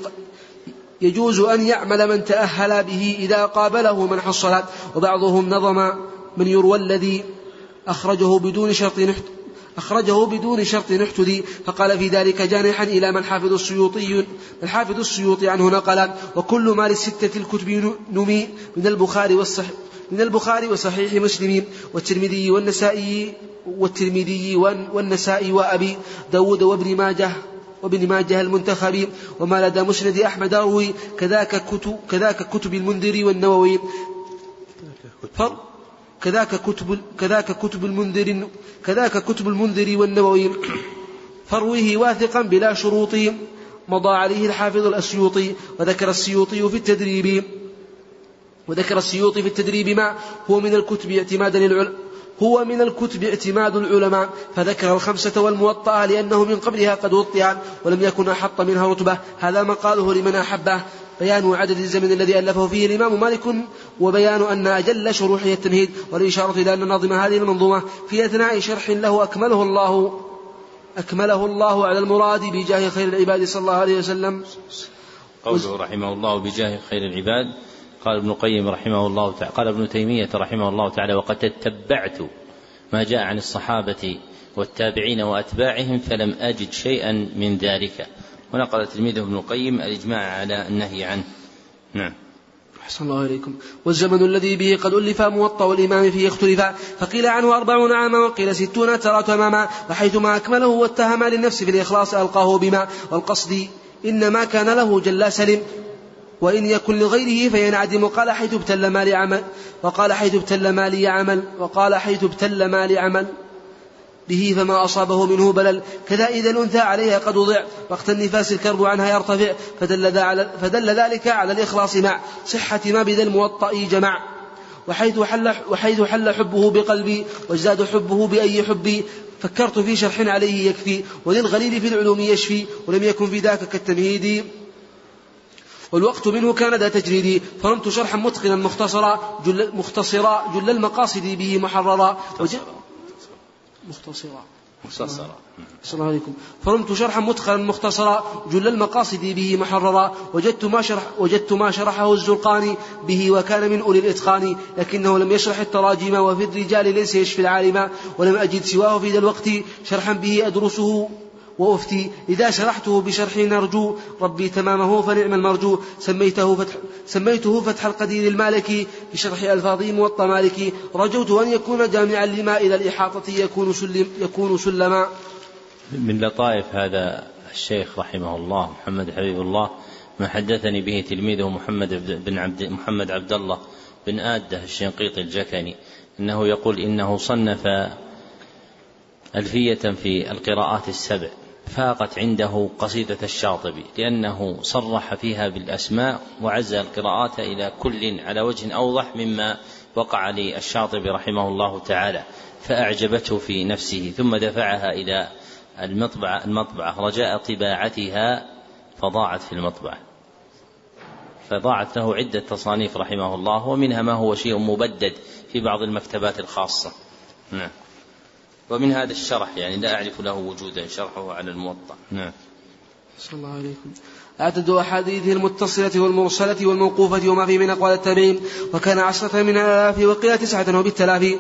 يجوز أن يعمل من تأهل به إذا قابله منح الصلاة وبعضهم نظم من يروى الذي أخرجه بدون شرط أخرجه بدون شرط نحتذي فقال في ذلك جانحا إلى من حافظ السيوطي الحافظ السيوطي عنه نقلا وكل ما للستة الكتب نمي من البخاري والصحيح من البخاري وصحيح مسلم والترمذي والنسائي والترمذي والنسائي وأبي داود وابن ماجه وابن ماجه المنتخب وما لدى مسند أحمد أروي كذاك كتب كذاك كتب المنذر والنووي. كذاك كتب كذاك كتب المنذر كذاك كتب المنذر والنووي. فرويه واثقا بلا شروط مضى عليه الحافظ الأسيوطي وذكر السيوطي في التدريب. وذكر السيوطي في التدريب ما هو من الكتب اعتمادا هو من الكتب اعتماد العلماء فذكر الخمسة والموطأة لأنه من قبلها قد وطئا ولم يكن أحط منها رتبة. هذا مقاله لمن أحبه. بيان عدد الزمن الذي ألفه فيه الإمام مالك وبيان أن أجل شروحه التمهيد. والإشارة إلى أن ناظم هذه المنظومة في أثناء شرح له أكمله الله أكمله الله على المراد بجاه خير العباد صلى الله عليه وسلم. قوله رحمه الله بجاه خير العباد. قال ابن القيم رحمه الله تعالى قال ابن تيمية رحمه الله تعالى وقد تتبعت ما جاء عن الصحابة والتابعين وأتباعهم فلم أجد شيئا من ذلك. ونقل تلميذه ابن القيم الإجماع على النهي عنه. نعم. أحسن الله إليكم. والزمن الذي به قد ألف موطأ الإمام فيه اختلفا فقيل عنه أربعون عاما وقيل ستون ترى تماما وحيثما أكمله واتهم للنفس في الإخلاص ألقاه بما والقصد إنما كان له جل سلم وإن يكن لغيره فينعدم. قال حيث ابتل ما لعمل وقال حيث ابتل ما لي عمل وقال حيث ابتل ما لعمل. به فما أصابه منه بلل. كذا إذا الأنثى عليها قد وضع وقت النفاس الكرب عنها يرتفع فدل, على فدل ذلك على الإخلاص مع صحة ما بذا الموطأ جمع. وحيث حل, وحيث حل حبه بقلبي وازداد حبه بأي حبي. فكرت في شرح عليه يكفي وللغليل في العلوم يشفي ولم يكن في ذاك كالتمهيد. والوقت منه كان ذا تجريدي فرمت شرحا متقنا مختصرا جل مختصرا جل المقاصد به محررا. مختصرا. مختصرا. السلام عليكم. فرمت شرحا متقنا مختصرا جل المقاصد به محررا. وجدت ما شرح وجدت ما شرحه الزرقاني به وكان من أولي الإتقان لكنه لم يشرح التراجم وفي الرجال ليس يشفي العالم ولم أجد سواه في ذا الوقت. شرحا به أدرسه وأفتي إذا شرحته بشرح نرجو ربي تمامه فنعم المرجو. سميته فتح, سميته فتح القدير المالكي بشرح ألفاظه موطى مالكي رجوت أن يكون جامعا لما إلى الإحاطة يكون, سلم يكون سلما. من لطائف هذا الشيخ رحمه الله محمد حبيب الله ما حدثني به تلميذه محمد بن عبد محمد عبد الله بن آدة الشنقيطي الجكني إنه يقول إنه صنف ألفية في القراءات السبع. فاقت عنده قصيدة الشاطبي لأنه صرح فيها بالأسماء وعز القراءات إلى كل على وجه أوضح مما وقع للشاطبي رحمه الله تعالى فأعجبته في نفسه ثم دفعها إلى المطبعة المطبعة رجاء طباعتها فضاعت في المطبعة. فضاعت له عدة تصانيف رحمه الله ومنها ما هو شيء مبدد في بعض المكتبات الخاصة. نعم. ومن هذا الشرح يعني لا أعرف له وجودا شرحه على الموطأ. نعم. صلى الله عليكم. عدد أحاديثه المتصلة والمرسلة والموقوفة وما فيه من أقوال التابعين. وكان عشرة من الآلاف وقيل تسعة وبالتلاف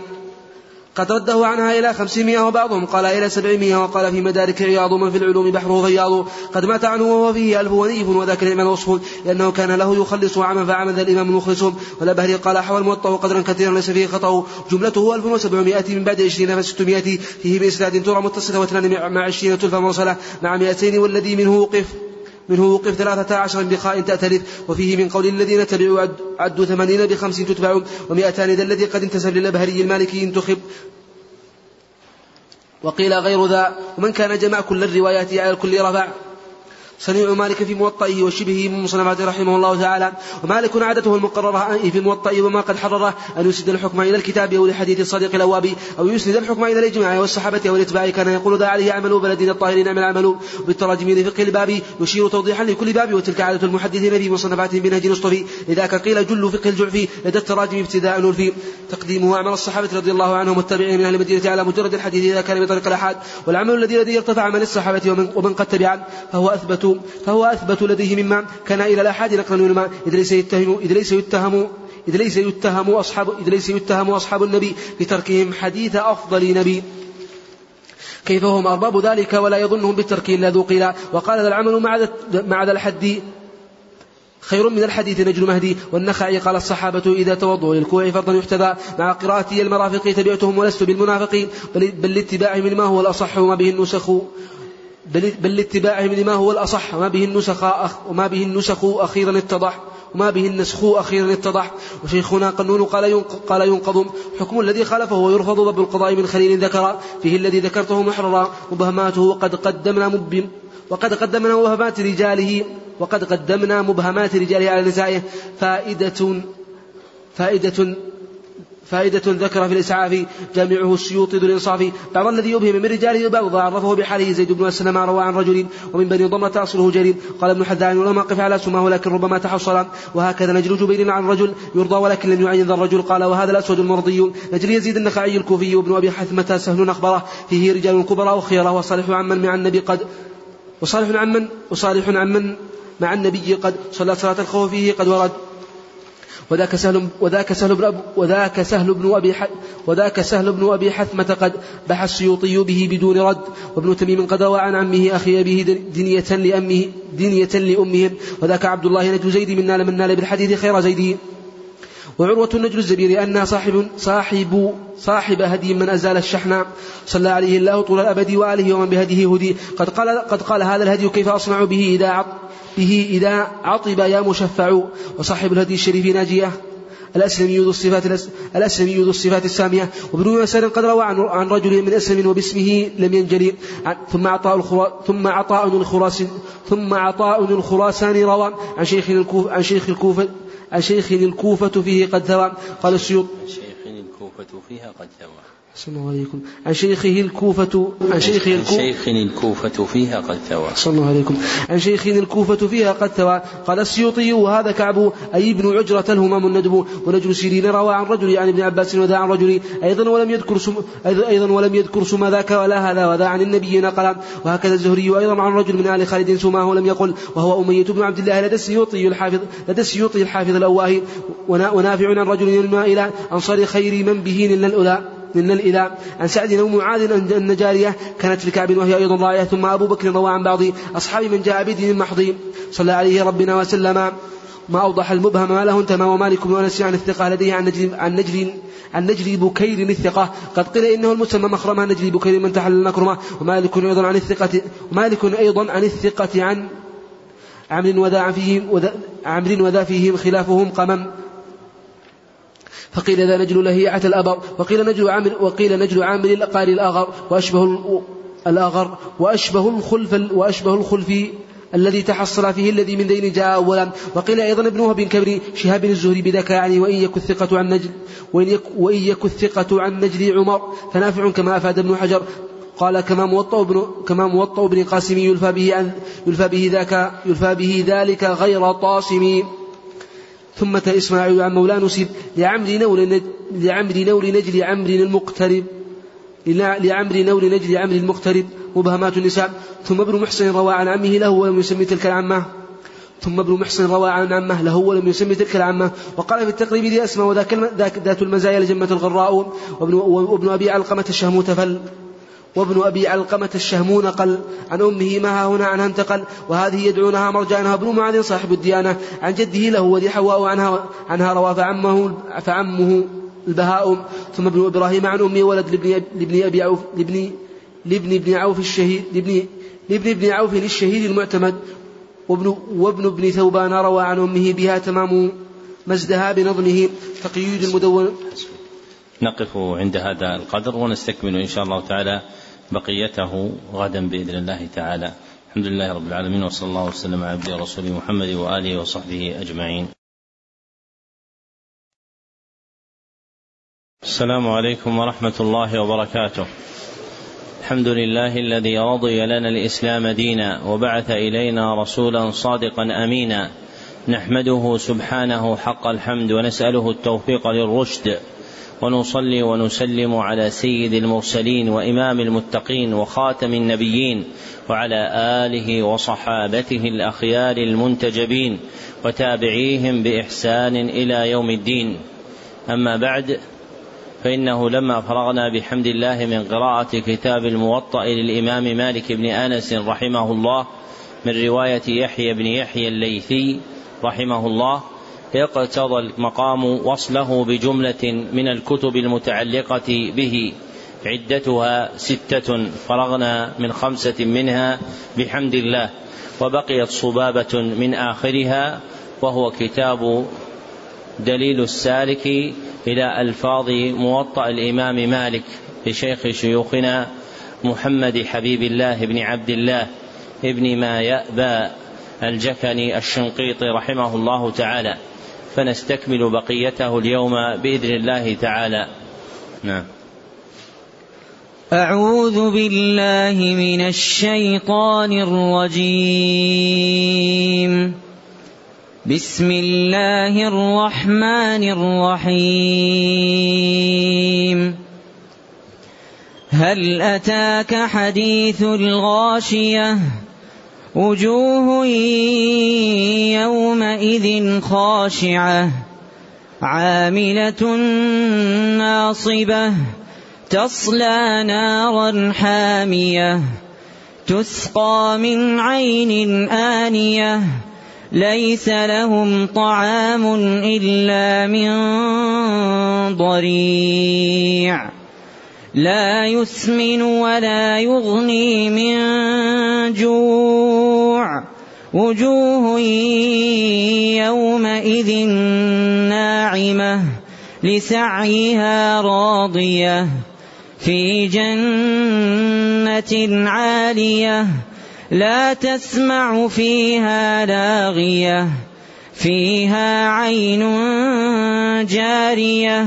قد رده عنها إلى خمسمائة وبعضهم قال إلى سبعمائة وقال في مدارك رياض من في العلوم بحره فياض قد مات عنه وهو فيه ألف ونيف وذاك الإمام وصف لأنه كان له يخلص عما فعمد الإمام المخلص والأبهري قال حوى الموطأ قدرا كثيرا ليس فيه خطأ جملته ألف وسبعمائة من بعد عشرين فستمائة فيه بإسناد ترى متصلة واثنان مع عشرين تلفا مرسلة مع مئتين والذي منه وقف منه وقف ثلاثة عشر بخاء تأتلف. وفيه من قول الذين تبعوا عدوا ثمانين بخمس تتبع ومئتان ذا الذي قد انتسب للأبهري المالكي انتخب. وقيل غير ذا. ومن كان جمع كل الروايات على الكل رفع صنيع مالك في موطئه وشبهه من مصنفاته رحمه الله تعالى. ومالك عادته المقررة في موطئه وما قد حرره أن يسند الحكم إلى الكتاب أو لحديث الصديق الأوابي أو يسند الحكم إلى الإجماع والصحابة أو الإتباع كان يقول ذا عليه عمل بلدنا الطاهرين نعم العمل. بالتراجم لفقه الباب يشير توضيحا لكل باب وتلك عادة المحدثين في مصنفاتهم بنهج نصطفي لذاك قيل جل فقه الجعفي لدى التراجم ابتداء نلفي تقديمه أعمال الصحابة رضي الله عنهم والتابعين من أهل المدينة على مجرد الحديث إذا كان بطريق الأحاد. والعمل الذي الذي ارتفع من الصحابة ومن, ومن قد تبعا فهو أثبت فهو أثبت لديه مما كان إلى الآحاد نقلا ولما إذ ليس يتهم إذ ليس يتهم إذ ليس يتهم أصحاب إذ ليس يتهم أصحاب النبي بتركهم حديث أفضل نبي. كيف هم أرباب ذلك ولا يظنهم بالترك إلا ذو قيل. وقال ذا العمل مع مع ذا الحد. خير من الحديث نجل مهدي. والنخعي قال الصحابة إذا توضوا للكوع فرضا يحتذى. مع قراءتي المرافق تبعتهم ولست بالمنافقين. بل, بل لاتباعهم ما هو الأصح وما به النسخ. بل, لاتباعهم لما هو الأصح وما به النسخ وما به النسخ أخيرا اتضح وما به النسخ أخيرا اتضح. وشيخنا قنون قال قال ينقض. حكم الذي خالفه ويرفض ضب القضاء من خليل ذكر. فيه الذي ذكرته محررا. مبهماته وقد قدمنا مب وقد قدمنا مبهمات رجاله وقد قدمنا مبهمات رجاله على نسائه. فائدة فائدة فائدة ذكر في الإسعاف جامعه السيوطي ذو الإنصاف. بعض الذي يبهم من رجاله بعض عرفه بحاله زيد بن أسلم روى عن رجل ومن بني ضمة أصله جليل قال ابن حذان ولم أقف على سماه ولكن ربما تحصل. وهكذا نجل جبير عن رجل يرضى ولكن لم يعين ذا الرجل. قال وهذا الأسود المرضي. نجل يزيد النخعي الكوفي وابن أبي حثمة سهل أخبره. فيه رجال كبراء وخيرة وصالح عمن مع النبي قد وصالح عمن وصالح عمن مع النبي قد صلى صلاة الخوف فيه قد ورد. وذاك سهل وذاك سهل بن وذاك سهل بن أبي وذاك سهل بن أبي حثمة قد بحى السيوطي به بدون رد وابن تميم قد روى عن عمه أخي أبيه دنية لامه دنية لأمهم وذاك عبد الله نجل زيد من نال من نال بالحديث خير زيد. وعروة النجل الزبير أنها صاحب صاحب صاحب هدي من أزال الشحناء صلى عليه الله طول الأبد وآله ومن بهديه هدي. قد قال قد قال هذا الهدي كيف أصنع به إذا عط به إذا عطب يا مشفع. وصاحب الهدي الشريف ناجية الأسلمي ذو الصفات الأسلمي ذو الصفات السامية. وابن يسار قد روى عن, عن رجل من أسلم وباسمه لم ينجلي. ثم عطاء ثم عطاء الخراس ثم عطاء الخراساني روى عن شيخ الكوفة عن شيخ الكوفة عن شيخ الكوفة فيه قد ثوى قال السيوط شيخ الكوفة فيها قد ثوى صلى الله عليكم. عن شيخه الكوفة عن شيخه الكوفة شيخ الكوفة فيها قد ثوى صلى الله عليكم. عن شيخ الكوفة فيها قد ثوى قال السيوطي وهذا كعب أي ابن عجرة الهمام الندب ونجل سيرين روى عن رجل عن ابن عباس وذا عن رجل أيضا ولم يذكر سم أيضا ولم يذكر سم ذاك ولا هذا وذا عن النبي نقلا. وهكذا الزهري أيضا عن رجل من آل خالد سماه لم يقل وهو أمية بن عبد الله لدى السيوطي الحافظ لدى السيوطي الحافظ الأواهي ونافع عن رجل ينمى إلى أنصار خير من به لنا الأولى. من الإله عن سعد بن معاذ أن جارية كانت في كعب وهي أيضا راية ثم أبو بكر روى عن بعض أصحاب من جاء بدين محض صلى عليه ربنا وسلم. ما أوضح المبهم ما له انتمى ومالك بن أنس عن الثقة لديه عن نجل عن نجل عن نجل بكير الثقة. قد قيل إنه المسمى مخرمة. نجل بكير من تحل المكرمة. ومالك أيضا عن الثقة ومالك أيضا عن الثقة عن عمرو وذا فيهم عمرو وذا فيهم خلافهم قمم. فقيل ذا نجل لهيعة الأبر وقيل نجل عامل وقيل نجل عامل القاري الأغر وأشبه الأغر وأشبه الخلف وأشبه الخلف الذي تحصل فيه الذي من دين جاء أولا. وقيل أيضا ابن وهب كبر شهاب الزهري بذاك يعني وإن يك الثقة عن نجل وإن يك, وإن يك الثقة عن نجل عمر فنافع كما أفاد ابن حجر. قال كما موطأ ابن كما موطأ ابن قاسم يلفى به عن يلفى به ذاك يلفى به ذلك غير طاسم. ثم إسماعيل عن مولاه نسب لعمر نول لعمر نول نجل عمر المقترب. لعمر نول نجل عمر المقترب. مبهمات النساء. ثم ابن محسن روى عن عمه له ولم يسمي تلك العمة. ثم ابن محسن روى عن عمه له ولم يسمي تلك العمة. وقال في التقريب ذي أسمى وذاك ذات المزايا لجمة الغراء. وابن, وابن أبي علقمة الشهم تفل وابن أبي علقمة الشهمون قل عن أمه ما هنا عنها انتقل وهذه يدعونها مرجانها ابن معاذ صاحب الديانة. عن جده له وذي حواء عنها عنها روى فعمه فعمه البهاء. ثم ابن إبراهيم عن أمه ولد لابن, لابن أبي عوف لابن لابن ابن عوف الشهيد لابن لابن ابن عوف الشهيد المعتمد. وابن وابن ابن ثوبان روى عن أمه بها تمام مزدها بنظمه. تقييد المدون نقف عند هذا القدر ونستكمل إن شاء الله تعالى بقيته غدا بإذن الله تعالى. الحمد لله رب العالمين وصلى الله وسلم على عبده ورسوله محمد وآله وصحبه أجمعين. السلام عليكم ورحمة الله وبركاته. الحمد لله الذي رضي لنا الإسلام دينا وبعث إلينا رسولا صادقا أمينا. نحمده سبحانه حق الحمد ونسأله التوفيق للرشد. ونصلي ونسلم على سيد المرسلين وإمام المتقين وخاتم النبيين وعلى آله وصحابته الأخيار المنتجبين وتابعيهم بإحسان إلى يوم الدين. أما بعد فإنه لما فرغنا بحمد الله من قراءة كتاب الموطأ للإمام مالك بن آنس رحمه الله من رواية يحيى بن يحيى الليثي رحمه الله يقتضى المقام وصله بجملة من الكتب المتعلقة به. عدتها ستة فرغنا من خمسة منها بحمد الله. وبقيت صبابة من آخرها وهو كتاب دليل السالك إلى ألفاظ موطأ الإمام مالك لشيخ شيوخنا محمد حبيب الله بن عبد الله ابن ما يأبى الجكني الشنقيطي رحمه الله تعالى. فنستكمل بقيته اليوم بإذن الله تعالى. نعم. أعوذ بالله من الشيطان الرجيم. بسم الله الرحمن الرحيم. هل أتاك حديث الغاشية؟ وجوه يومئذ خاشعة عاملة ناصبة تصلى نارا حامية تسقى من عين آنية ليس لهم طعام إلا من ضريع. لا يسمن ولا يغني من جوع. وجوه يومئذ ناعمة لسعيها راضية في جنة عالية لا تسمع فيها لاغية فيها عين جارية.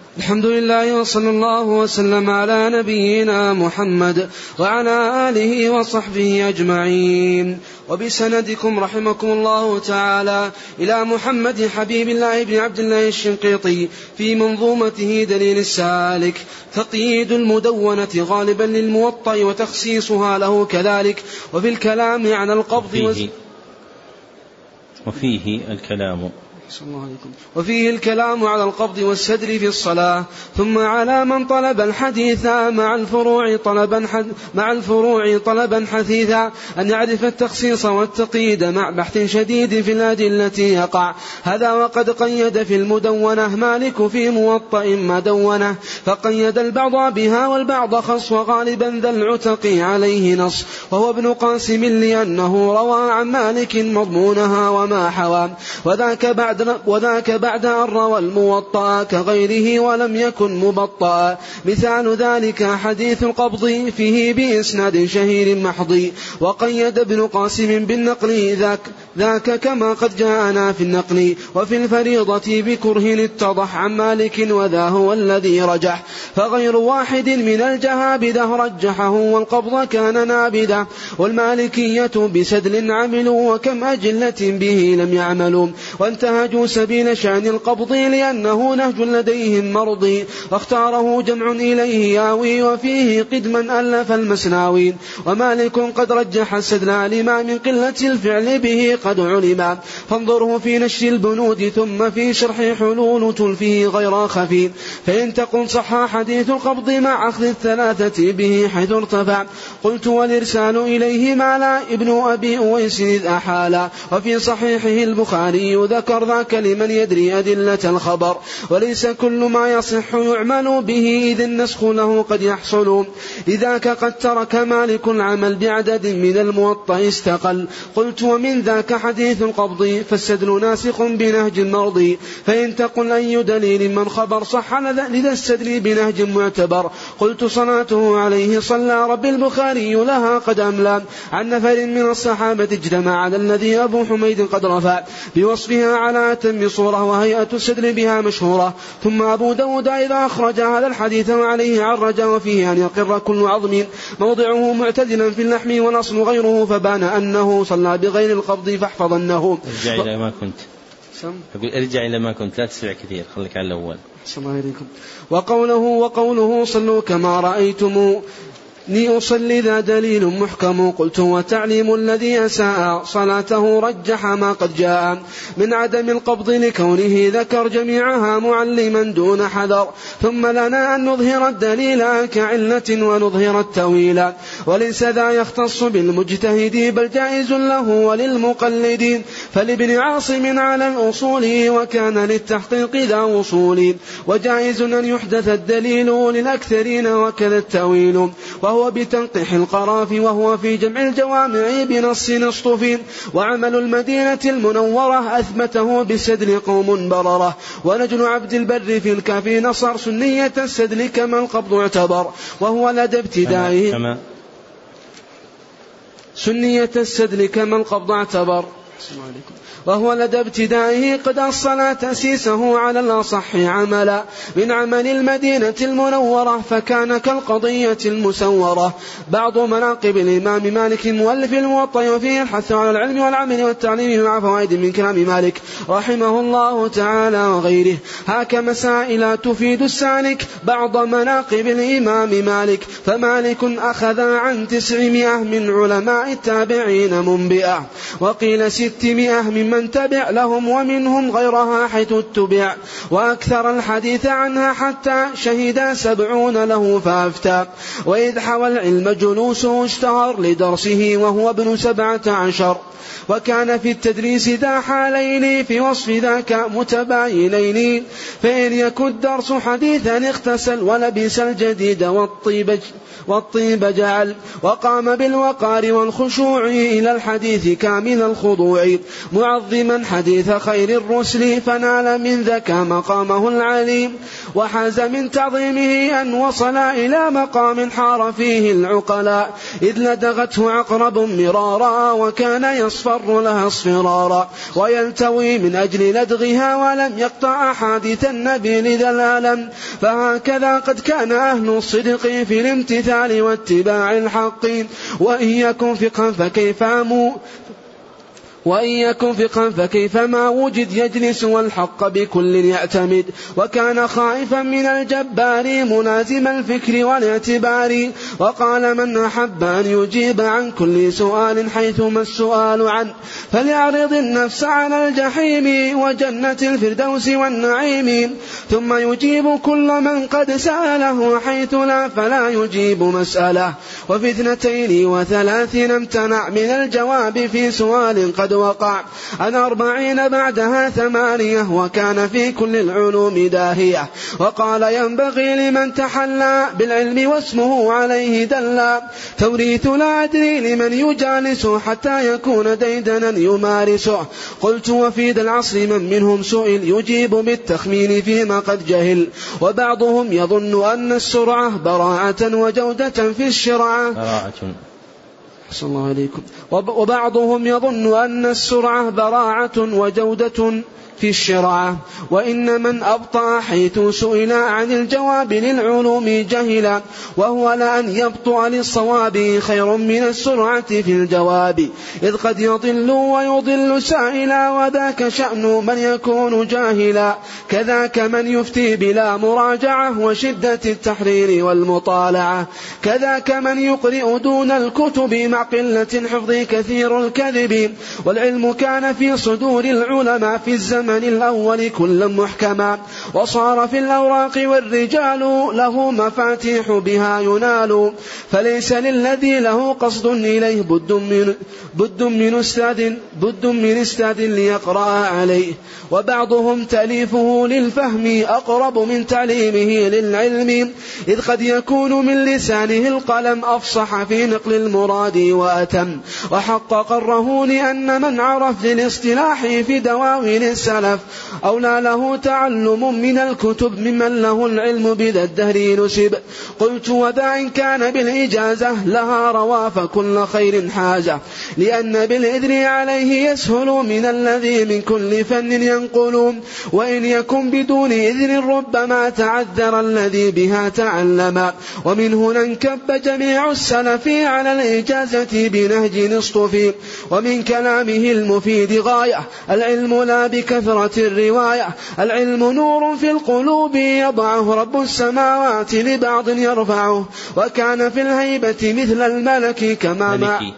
الحمد لله وصلى الله وسلم على نبينا محمد وعلى آله وصحبه أجمعين. وبسندكم رحمكم الله تعالى إلى محمد حبيب الله بن عبد الله الشنقيطي في منظومته دليل السالك. تقييد المدونة غالبا للموطأ وتخصيصها له كذلك. وفي الكلام عن القبض وفيه, وفيه الكلام. وفيه الكلام على القبض والسدر في الصلاة ثم على من طلب الحديث مع الفروع طلبا مع الفروع طلبا حثيثا. أن يعرف التخصيص والتقييد مع بحث شديد في الأدلة يقع. هذا وقد قيد في المدونة مالك في موطأ ما دونه. فقيد البعض بها والبعض خص وغالبا ذا العتق عليه نص. وهو ابن قاسم لأنه روى عن مالك مضمونها وما حوى. وذاك بعد وذاك بعد أن روى الموطأ كغيره ولم يكن مبطأ. مثال ذلك حديث القبض فيه بإسناد شهير محضي وقيد ابن قاسم بالنقل ذاك ذاك كما قد جاءنا في النقل وفي الفريضة بكره اتضح عن مالك وذا هو الذي رجح. فغير واحد من الجهابذة رجحه والقبض كان نابذة. والمالكية بسدل عملوا وكم أجلة به لم يعملوا. وانتهجوا سبيل شأن القبض لأنه نهج لديهم مرضي واختاره جمع إليه ياوي وفيه قدما ألف المسناوين ومالك قد رجح السدل لما من قلة الفعل به قد علم. فانظره في نشر البنود ثم في شرح حلول تلفه غير خفي. فإن تقل صح حديث القبض مع أخذ الثلاثة به حيث ارتفع. قلت والإرسال إليه ما لا ابن أبي أويس إذ أحالا وفي صحيحه البخاري ذكر ذاك لمن يدري أدلة الخبر. وليس كل ما يصح يعمل به إذ النسخ له قد يحصل. لذاك قد ترك مالك العمل بعدد من الموطأ استقل. قلت ومن ذاك حديث القبض فالسدل ناسخ بنهج مرضي. فإن تقل أي دليل من خبر صح لذا السدل بنهج معتبر. قلت صلاته عليه صلى رب البخاري لها قد أملى. عن نفر من الصحابة اجتمع على الذي أبو حميد قد رفع. بوصفها على أتم صورة وهيئة السدل بها مشهورة. ثم أبو داود إذا أخرج هذا الحديث وعليه عرج وفيه أن يقر كل عظم. موضعه معتدلا في اللحم والأصل غيره فبان أنه صلى بغير القبض فاحفظنه ارجع إلى ما كنت. أقول ارجع إلى ما كنت لا تسرع كثير خليك على الأول. الله وقوله وقوله صلوا كما رأيتم. ني أصلي ذا دليل محكم. قلت وتعليم الذي أساء. صلاته رجح ما قد جاء. من عدم القبض لكونه ذكر جميعها معلما دون حذر. ثم لنا أن نظهر الدليل كعلة ونظهر التأويل وليس ذا يختص بالمجتهد بل جائز له وللمقلدين. فلابن عاصم على الأصول وكان للتحقيق ذا وصول. وجائز أن يحدث الدليل للأكثرين وكذا التويل وهو بتنقيح القراف وهو في جمع الجوامع بنص اصطفين وعمل المدينة المنورة أثبته بالسدل قوم بررة. ونجل عبد البر في الكافي نصر سنية السدل كما القبض اعتبر. وهو لدى ابتدائه كما سنية السدل كما القبض اعتبر. السلام عليكم. وهو لدى ابتدائه قد أصل تأسيسه على الأصح عملا من عمل المدينة المنورة فكان كالقضية المسورة. بعض مناقب الإمام مالك مؤلف الموطأ وفيه الحث على العلم والعمل والتعليم مع فوائد من كلام مالك رحمه الله تعالى وغيره. هاك مسائل تفيد السالك بعض مناقب الإمام مالك فمالك أخذ عن تسعمائة من علماء التابعين منبئة وقيل ستمائة من من تبع لهم ومنهم غيرها حيث اتبع. وأكثر الحديث عنها حتى شهد سبعون له فأفتى. وإذ حوى العلم جلوسه اشتهر لدرسه وهو ابن سبعة عشر. وكان في التدريس ذا حالين في وصف ذاك متباينين. فإن يكن الدرس حديثا اغتسل ولبس الجديد والطيب. والطيب جعل وقام بالوقار والخشوع إلى الحديث كامل الخضوع معظما حديث خير الرسل فنال من ذاك مقامه العليم وحاز من تعظيمه أن وصل إلى مقام حار فيه العقلاء إذ لدغته عقرب مرارا وكان يصفر لها اصفرارا ويلتوي من أجل لدغها ولم يقطع أحاديث النبي لذا الألم فهكذا قد كان أهل الصدق في الامتثال واتباع الحق وإن يكن فقها فكيف وإن يكن فقها فكيفما وجد يجلس والحق بكل يعتمد وكان خائفا من الجبار ملازم الفكر والاعتبار وقال من أحب أن يجيب عن كل سؤال حيثما السؤال عنه فليعرض النفس على الجحيم وجنة الفردوس والنعيم ثم يجيب كل من قد سأله حيث لا فلا يجيب مسألة وفي اثنتين وثلاثين امتنع من الجواب في سؤال قد وقع. عن أربعين بعدها ثمانية وكان في كل العلوم داهية. وقال ينبغي لمن تحلى بالعلم واسمه عليه دلا. توريث لا أدري لمن يجالس حتى يكون ديدنا يمارسه. قلت وفي ذا العصر من منهم سئل يجيب بالتخمين فيما قد جهل. وبعضهم يظن أن السرعة براعة وجودة في الشرعة. براعة. أحسن الله عليكم وبعضهم يظن أن السرعة براعة وجودة في الشرعة وإن من أبطأ حيث سئل عن الجواب للعلوم جهلا وهو لأن يبطأ للصواب خير من السرعة في الجواب. إذ قد يضل ويضل سائلا وذاك شأن من يكون جاهلا. كذاك من يفتي بلا مراجعة وشدة التحرير والمطالعة. كذاك من يقرئ دون الكتب مع قلة حفظ كثير الكذب. والعلم كان في صدور العلماء في الزمن الزمن الأول كلا محكما. وصار في الأوراق والرجال له مفاتيح بها ينال. فليس للذي له قصد إليه بد من بد من أستاذ بد من أستاذ ليقرأ عليه. وبعضهم تأليفه للفهم أقرب من تعليمه للعلم. إذ قد يكون من لسانه القلم أفصح في نقل المراد وأتم. وحق قره لأن من عرف للاصطلاح في دواوين السلف أولى له تعلم من الكتب ممن له العلم بذا الدهر نسب قلت وذا إن كان بالإجازة لها روا فكل خير حاجة لأن بالإذن عليه يسهل من الذي من كل فن ينقل. وإن يكن بدون إذن ربما تعذر الذي بها تعلم. ومن هنا انكب جميع السلف على الإجازة بنهج اصطفي ومن كلامه المفيد غاية العلم لا بكثرة الرواية العلم نور في القلوب يضعه رب السماوات لبعض يرفعه وكان في الهيبة مثل الملك كما ملكي.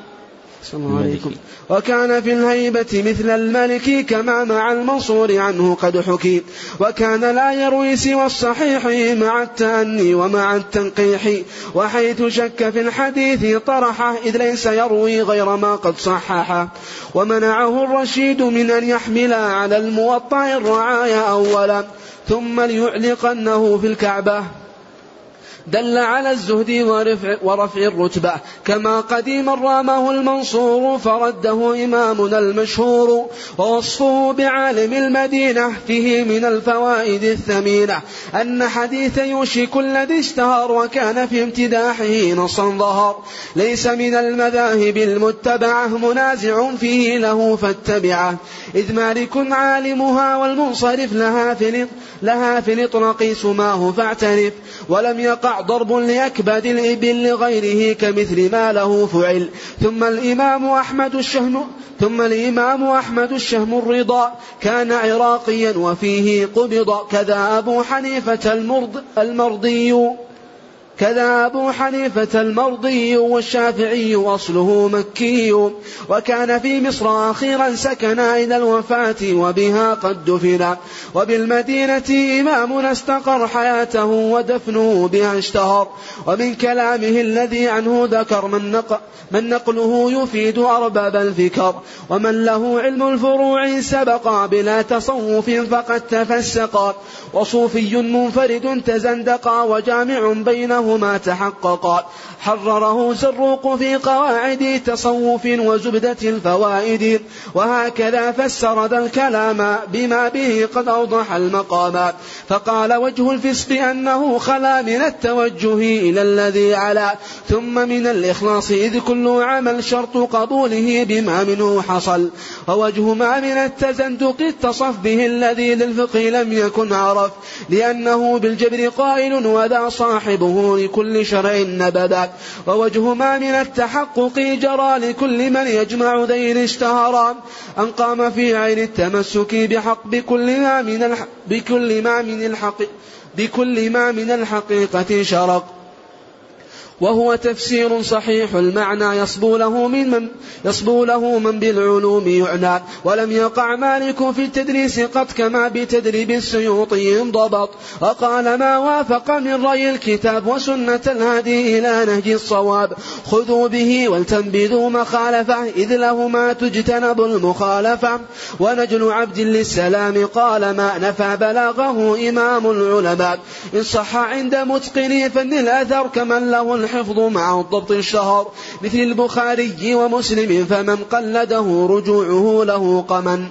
عليكم. وكان في الهيبة مثل الملك كما مع المنصور عنه قد حكي. وكان لا يروي سوى الصحيح مع التأني ومع التنقيح. وحيث شك في الحديث طرحه إذ ليس يروي غير ما قد صححه ومنعه الرشيد من أن يحمل على الموطأ الرعايا أولا. ثم ليعلقنه في الكعبة. دل على الزهد ورفع, ورفع الرتبة. كما قديما رامه المنصور فرده إمامنا المشهور. ووصفه بعالم المدينة فيه من الفوائد الثمينة. أن حديث يوشك الذي اشتهر وكان في امتداحه نصا ظهر. ليس من المذاهب المتبعة منازع فيه له فاتبعه. إذ مالك عالمها والمنصرف لها في لها في الإطلاق سماه فاعترف. ولم يقع ضرب لأكباد الإبل لغيره كمثل ما له فعل. ثم الإمام أحمد الشهم ثم الإمام أحمد الشهم الرضا. كان عراقيا وفيه قبض كذا أبو حنيفة المرض المرضي. كذا أبو حنيفة المرضي والشافعي أصله مكي وكان في مصر أخيرا سكنا إلى الوفاة وبها قد دفن. وبالمدينة إمامنا استقر حياته ودفنه بها اشتهر. ومن كلامه الذي عنه ذكر من, نق من نقله يفيد أرباب الفكر. ومن له علم الفروع سبق بلا تصوف فقد تفسق. وصوفي منفرد تزندق وجامع بينهما تحقق. حرره زروق في قواعد تصوف وزبدة الفوائد. وهكذا فسر ذا الكلام بما به قد أوضح المقام. فقال وجه الفسق أنه خلا من التوجه إلى الذي علا. ثم من الإخلاص إذ كل عمل شرط قبوله بما منه حصل. ووجه ما من التزندق اتصف به الذي للفقه لم يكن عرف. لأنه بالجبر قائل وذا صاحبه نور كل شرع نبدا. ووجه ما من التحقق جرى لكل من يجمع ذين اشتهرا. أن قام في عين التمسك بحق بكل ما من الحق بكل ما من الحق بكل ما من الحقيقة شرق. وهو تفسير صحيح. المعنى يصبو له من, من؟ يصبو له من بالعلوم يعنى. ولم يقع مالك في التدريس قط كما بتدريب السيوطي انضبط وقال ما وافق من رأي الكتاب وسنة الهادي إلى نهج الصواب. خذوا به ولتنبذوا مخالفة. إذ لهما تجتنب المخالفة. ونجل عبد للسلام قال ما نفى بلاغه إمام العلماء. إن صح عند متقني فن الأثر كمن له الحفظ مع الضبط الشهر مثل البخاري ومسلم فمن قلده رجوعه له قمن.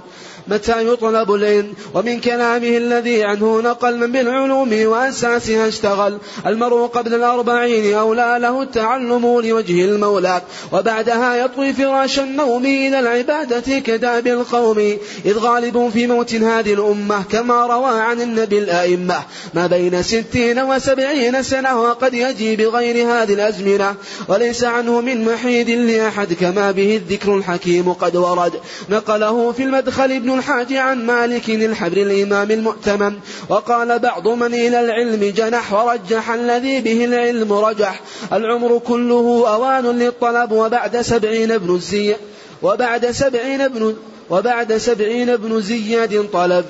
متى يطلب العلم؟ ومن كلامه الذي عنه نقل من بالعلوم وأساسها اشتغل. المرء قبل الأربعين أولى له التعلم لوجه المولى. وبعدها يطوي فراش النوم إلى العبادة كداب القوم. إذ غالب في موت هذه الأمة كما روى عن النبي الأئمة. ما بين ستين وسبعين سنة وقد يجي بغير هذه الأزمنة. وليس عنه من محيد لأحد كما به الذكر الحكيم قد ورد. نقله في المدخل ابن الحاج عن مالك الحبر الإمام المؤتمن وقال بعض من إلى العلم جنح ورجح الذي به العلم رجح. العمر كله أوان للطلب وبعد سبعين ابن الزي وبعد سبعين ابن وبعد سبعين ابن زياد طلب.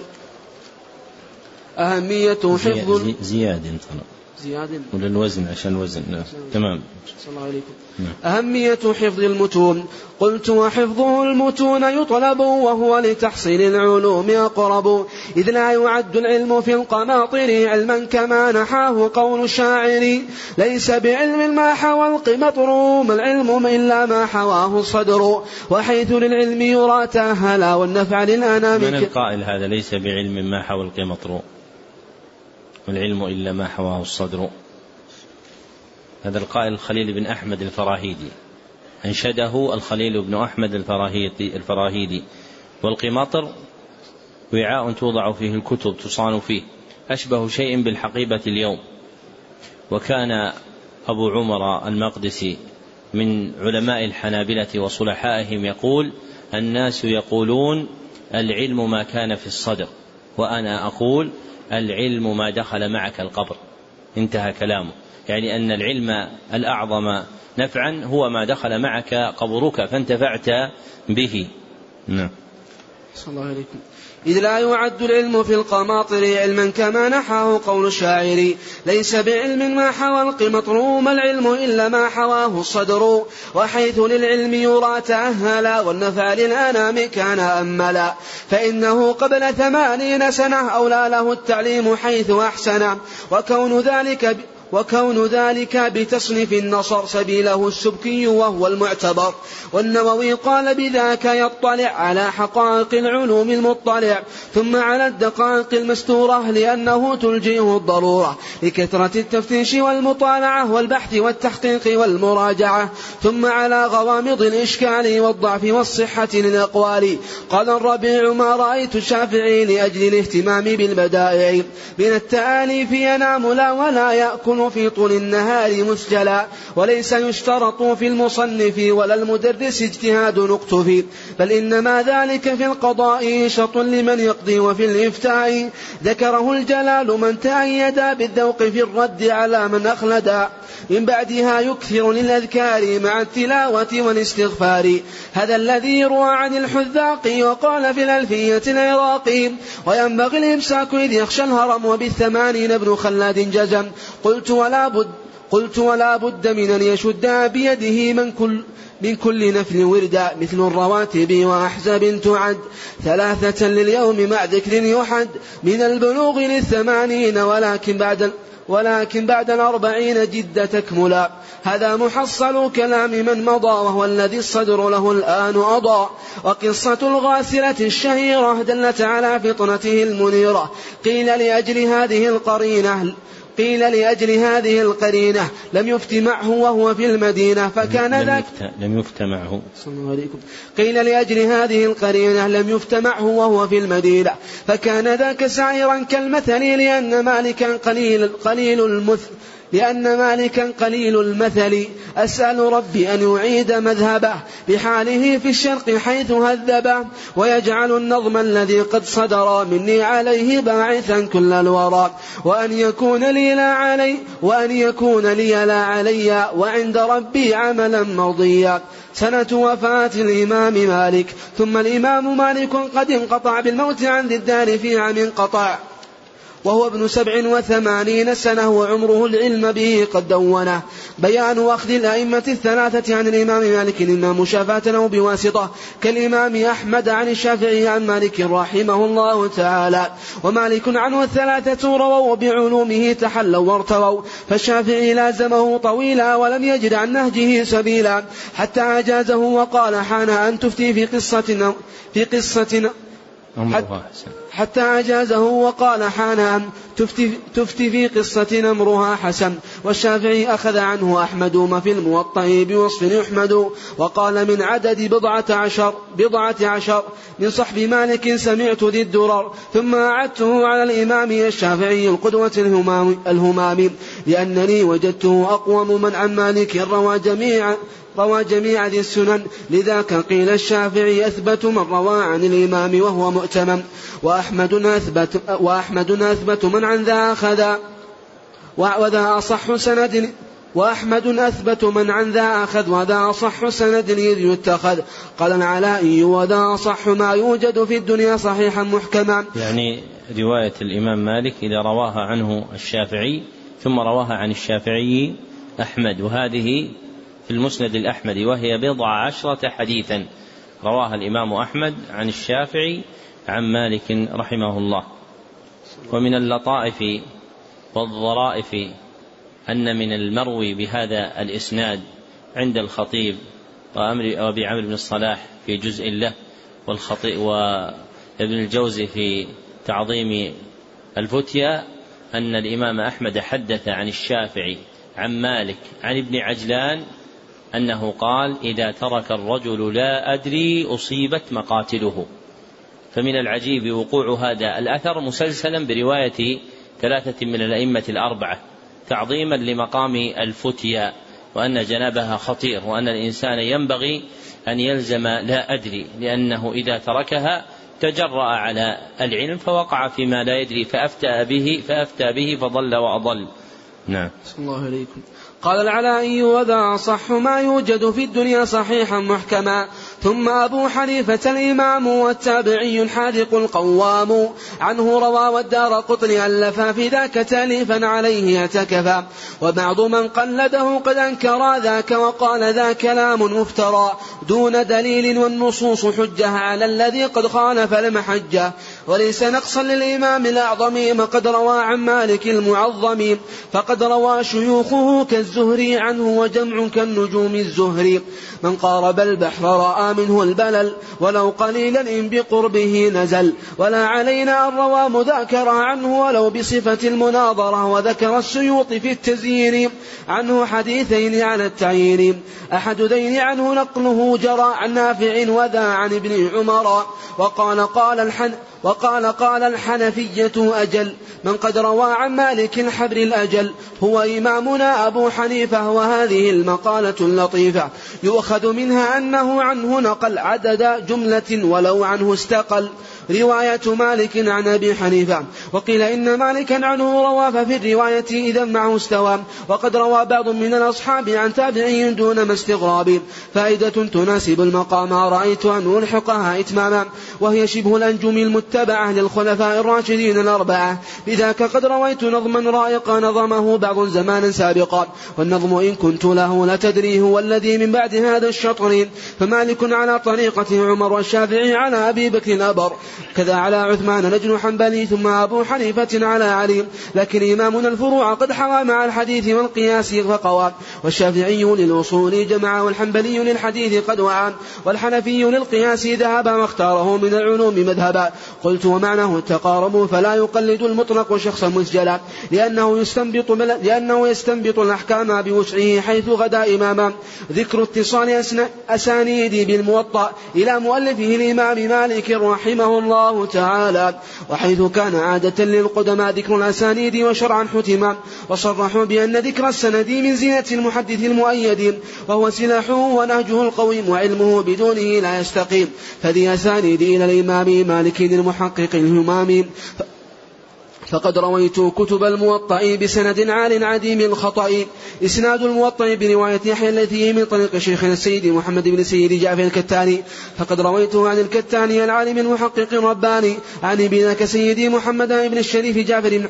أهمية حفظ زياد طلب. زياد؟ ولا الوزن عشان الوزن نعم. تمام. صلى الله عليكم. نعم. أهمية حفظ المتون. قلت وحفظه المتون يطلب وهو لتحصيل العلوم أقرب. إذ لا يعد العلم في القماطر علما كما نحاه قول الشاعر. ليس بعلم ما حوى القمطر ما العلم إلا ما حواه الصدر. وحيث للعلم يرى تأهلا والنفع للأنام من القائل هذا؟ ليس بعلم ما حوى القمطر والعلم إلا ما حواه الصدر. هذا القائل الخليل بن أحمد الفراهيدي. أنشده الخليل بن أحمد الفراهيدي, الفراهيدي. والقماطر وعاء توضع فيه الكتب تصان فيه. أشبه شيء بالحقيبة اليوم. وكان أبو عمر المقدسي من علماء الحنابلة وصلحائهم يقول الناس يقولون العلم ما كان في الصدر وأنا أقول العلم ما دخل معك القبر. انتهى كلامه. يعني أن العلم الأعظم نفعا هو ما دخل معك قبرك فانتفعت به. نعم. صلى الله عليكم. إذ لا يعد العلم في القماطر علما كما نحاه قول الشاعر. ليس بعلم ما حوى القمطر ما العلم إلا ما حواه الصدر. وحيث للعلم يرى تأهلا والنفع للأنام كان أملا. فإنه قبل ثمانين سنة أولى له التعليم حيث أحسن. وكون ذلك وكون ذلك بتصنيف النصر سبيله السبكي وهو المعتبر. والنووي قال بذاك يطلع على حقائق العلوم المطلع ثم على الدقائق المستورة لأنه تلجئه الضرورة لكثرة التفتيش والمطالعة والبحث والتحقيق والمراجعة ثم على غوامض الإشكال والضعف والصحة للأقوال. قال الربيع ما رأيت الشافعي لأجل الاهتمام بالبدائع من التآليف ينام لا ولا يأكل في طول النهار مسجلا وليس يشترط في المصنف ولا المدرس اجتهاد نقطف بل إنما ذلك في القضاء شط لمن يقضي وفي الإفتاء. ذكره الجلال من تأيد بالذوق في الرد على من أخلدا من بعدها يكثر للأذكار مع التلاوة والاستغفار. هذا الذي يروى عن الحذاق وقال في الألفية العراقي وينبغي الإمساك إذ يخشى الهرم وبالثمانين ابن خلاد جزم. قلت ولا بد قلت ولا بد من أن يشد بيده من كل من كل نفل وردا مثل الرواتب وأحزاب تعد. ثلاثة لليوم مع ذكر يحد من البلوغ للثمانين ولكن بعد ولكن بعد الأربعين جد تكملا. هذا محصل كلام من مضى وهو الذي الصدر له الآن أضاء وقصة الغاسلة الشهيرة دلت على فطنته المنيرة. قيل لأجل هذه القرينة قيل لأجل هذه القرينة لم يفت معه وهو في المدينة فكان لم ذاك يفت لم يفت معه. عليكم. قيل لأجل هذه القرينة لم يفت معه وهو في المدينة فكان ذاك سعيرا كالمثل لأن مالكا قليل قليل المث لأن مالكا قليل المثل. أسأل ربي أن يعيد مذهبه بحاله في الشرق حيث هذبه ويجعل النظم الذي قد صدر مني عليه باعثا كل الورى. وأن يكون لي لا علي وأن يكون لي لا علي وعند ربي عملا مرضيا سنة وفاة الإمام مالك ثم الإمام مالك قد انقطع بالموت عن ذي الدار في عام قطع. وهو ابن سبع وثمانين سنة وعمره العلم به قد دونه. بيان أخذ الأئمة الثلاثة عن الإمام مالك إما مشافاة أو بواسطة كالإمام أحمد عن الشافعي عن مالك رحمه الله تعالى. ومالك عنه الثلاثة رووا وبعلومه تحلوا وارتووا. فالشافعي لازمه طويلا ولم يجد عن نهجه سبيلا. حتى أجازه وقال حان أن تفتي في قصة في قصة حتى أجازه وقال حان أن تفتي, تفتي في قصة أمرها حسن. والشافعي أخذ عنه أحمد ما في الموطأ بوصف يحمد. وقال من عدد بضعة عشر بضعة عشر من صحب مالك سمعت ذي الدرر. ثم أعدته على الإمام الشافعي القدوة الهمام, الهمام لأنني وجدته أقوم من عن مالك روى جميع روى جميع ذي السنن لذاك قيل الشافعي أثبت من روى عن الإمام وهو مؤتمم. وأحمد أثبت وأحمد أثبت من عن ذا أخذ. وذا أصح سند وأحمد أثبت من عن ذا أخذ وذا أصح سند إذ يتخذ. قال العلائي وذا أصح ما يوجد في الدنيا صحيحا محكما. يعني رواية الإمام مالك إذا رواها عنه الشافعي ثم رواها عن الشافعي أحمد. وهذه في المسند الأحمدي وهي بضع عشرة حديثا. رواها الإمام أحمد عن الشافعي عن مالك رحمه الله. ومن اللطائف والظرائف أن من المروي بهذا الإسناد عند الخطيب وأمر وأبي عمرو بن الصلاح في جزء له والخطيب وابن الجوزي في تعظيم الفتيا أن الإمام أحمد حدث عن الشافعي عن مالك عن ابن عجلان أنه قال إذا ترك الرجل لا أدري أصيبت مقاتله. فمن العجيب وقوع هذا الأثر مسلسلا برواية ثلاثة من الأئمة الأربعة تعظيما لمقام الفتيا وأن جنابها خطير وأن الإنسان ينبغي أن يلزم لا أدري لأنه إذا تركها تجرأ على العلم فوقع فيما لا يدري فأفتى به فأفتى به فضل وأضل. نعم. الله عليكم. قال العلائي وذا صح ما يوجد في الدنيا صحيحا محكما. ثم أبو حنيفة الإمام والتابعي الحاذق القوام. عنه روى والدار قطني ألفا في ذاك تأليفا عليه اعتكفا. وبعض من قلده قد أنكر ذاك وقال ذا كلام مفترى. دون دليل والنصوص حجة على الذي قد خالف المحجة. وليس نقصا للإمام الأعظم ما قد روى عن مالك المعظم فقد روى شيوخه كالزهري عنه وجمع كالنجوم الزهري من قارب البحر رأى منه البلل ولو قليلا إن بقربه نزل. ولا علينا أن روى مذاكرة عنه ولو بصفة المناظرة وذكر السيوط في التزيين عنه حديثين على التعيين أحد دين عنه نقله جرى عن نافع وذا عن ابن عمر. وقال قال الحن وقال قال الحنفية أجل من قد روى عن مالك الحبر الأجل هو إمامنا أبو حنيفة وهذه المقالة اللطيفة. يؤخذ منها أنه عنه نقل عدد جملة ولو عنه استقل. رواية مالك عن أبي حنيفة. وقيل إن مالكا عنه روى ففي الرواية إذا معه استوى. وقد روى بعض من الأصحاب عن تابعي دون ما استغراب. فائدة تناسب المقام. رأيت أن ألحقها إتماما. وهي شبه الأنجم المتبعة للخلفاء الراشدين الأربعة. بذاك قد رويت نظما رائقا نظمه بعض زمانا سابقا. والنظم إن كنت له لتدري هو الذي من بعد هذا الشطر فمالك على طريقة عمر والشافعي على أبي بكر الأبر. كذا على عثمان نجل حنبلي ثم أبو حنيفة على علي. لكن إمامنا الفروع قد حوى مع الحديث والقياس فقوى. والشافعي للوصول جمع والحنبلي للحديث قد وعى. والحنفي للقياس ذهب واختاره من العلوم مذهبا. قلت ومعناه التقارب فلا يقلد المطلق شخصا مسجلا لأنه يستنبط لأنه يستنبط الأحكام بوسعه حيث غدا إماما. ذكر اتصال أسانيد بالموطأ إلى مؤلفه الإمام مالك رحمه الله تعالى وحيث كان عادة للقدماء ذكر الأسانيد وشرعا حتما وصرحوا بأن ذكر السند من زينة المحدث المؤيد وهو سلاحه ونهجه القويم وعلمه بدونه لا يستقيم. فذي أسانيد إلى الإمام مالك المحقق الهمام. فقد رويت كتب الموطأ بسند عال عديم الخطأ. إسناد الموطأ برواية يحيى التي من طريق شيخنا السيد محمد بن سيد جعفر الكتاني. فقد رويته عن الكتاني العالم المحقق الرباني عن بذاك سيدي محمد بن الشريف جعفر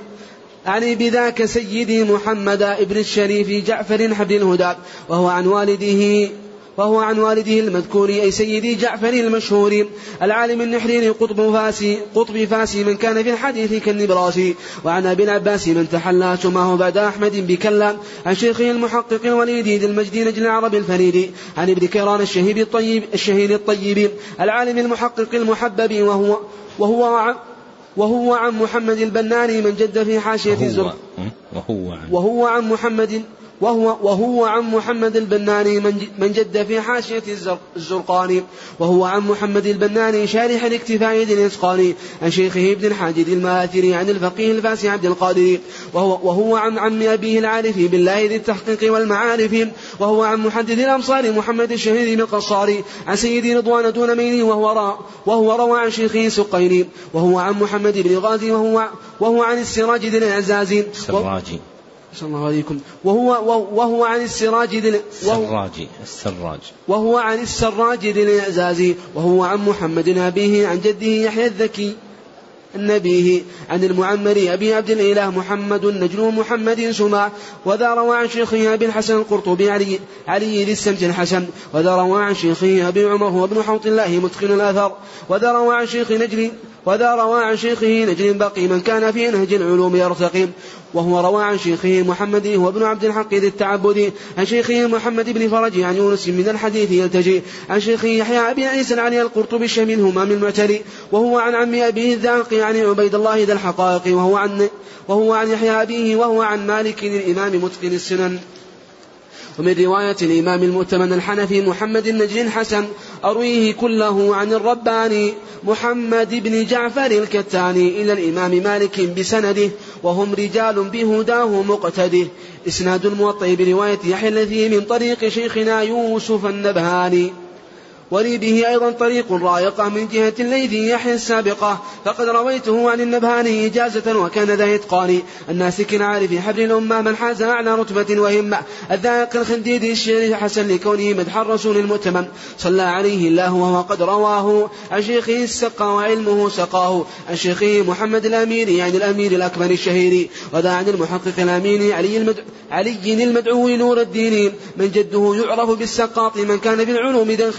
أعني بذاك سيدي محمد بن الشريف جعفر حبل الهدى وهو عن والده وهو عن والده المذكور أي سيدي جعفر المشهور. العالم النحريري قطب فاسي قطب فاسي من كان في الحديث كالنبراسي وعن أبي العباس من تحلى سماه بعد أحمد بكلا. عن شيخه المحقق الوليد ذي المجد نجل العرب الفريد. عن ابن كيران الشهيد الطيب الشهيد الطيب. العالم المحقق المحبب وهو وهو وهو عن محمد البناني من جد في حاشية الزرق وهو عن وهو عن محمد وهو, وهو عن محمد البناني من جد في حاشية الزرقاني. وهو عن محمد البناني شارح الاكتفاء الإسقاني عن شيخه ابن الحاجد المآثري عن الفقيه الفاسي عبد القادر. وهو, وهو عن عم أبيه العارف بالله ذي التحقيق والمعارف. وهو عن محدث الأمصار محمد الشهيد بن القصاري عن سيدي رضوان دون ميني وهو را وهو روى عن شيخه سقيني. وهو عن محمد بن غازي وهو وهو عن السراج ذي العزاز السراجي صلى الله عليكم وهو وهو عن السراج ذي السراج السراج. وهو عن السراج ذي الإعزاز وهو عن محمد أبيه عن جده يحيى الذكي النبيه عن المعمر أبي عبد الإله محمد نجل محمد سمع. وذا روى عن شيخه أبي الحسن القرطبي علي علي ذي السمت الحسن. وذا روى عن شيخه أبي عمر هو ابن حوط الله متقن الأثر وذا روى عن شيخ نجل وذا روى عن شيخه نجل باقي من كان في نهج العلوم يرتقي وهو روى عن شيخه محمد هو ابن عبد الحق ذي التعبد. عن شيخه محمد بن فرج عن يونس من الحديث يلتجي عن شيخه يحيى أبي عيسى علي القرطبي الشميل همام المعتري. وهو عن عم أبيه الذاقي عن عبيد الله ذا الحقائق. وهو عن وهو عن يحيى أبيه وهو عن مالك الإمام متقن السنن. ومن رواية الإمام المؤتمن الحنفي محمد النجل حسن أرويه كله عن الرباني محمد بن جعفر الكتاني إلى الإمام مالك بسنده. وهم رجال بهداه مقتده. إسناد الموطئ برواية يحيى الذي من طريق شيخنا يوسف النبهاني. ولي به أيضا طريق رايقة من جهة الليث يحيى السابقة. فقد رويته عن النبهاني إجازة وكان ذا إتقان. الناسك العارف حبل الأمة من حاز أعلى رتبة وهمة. الذائق الخنديد الشيخ حسن لكونه مدح الرسول المؤتمن صلى عليه الله وهو قد رواه. عن شيخه السقى وعلمه سقاه. عن شيخه محمد الأمير يعني الأمير الأكبر الشهير. وذا عن المحقق الأمين علي المدعو علي المدعو نور الدين. من جده يعرف بالسقاط من كان بالعلوم ذا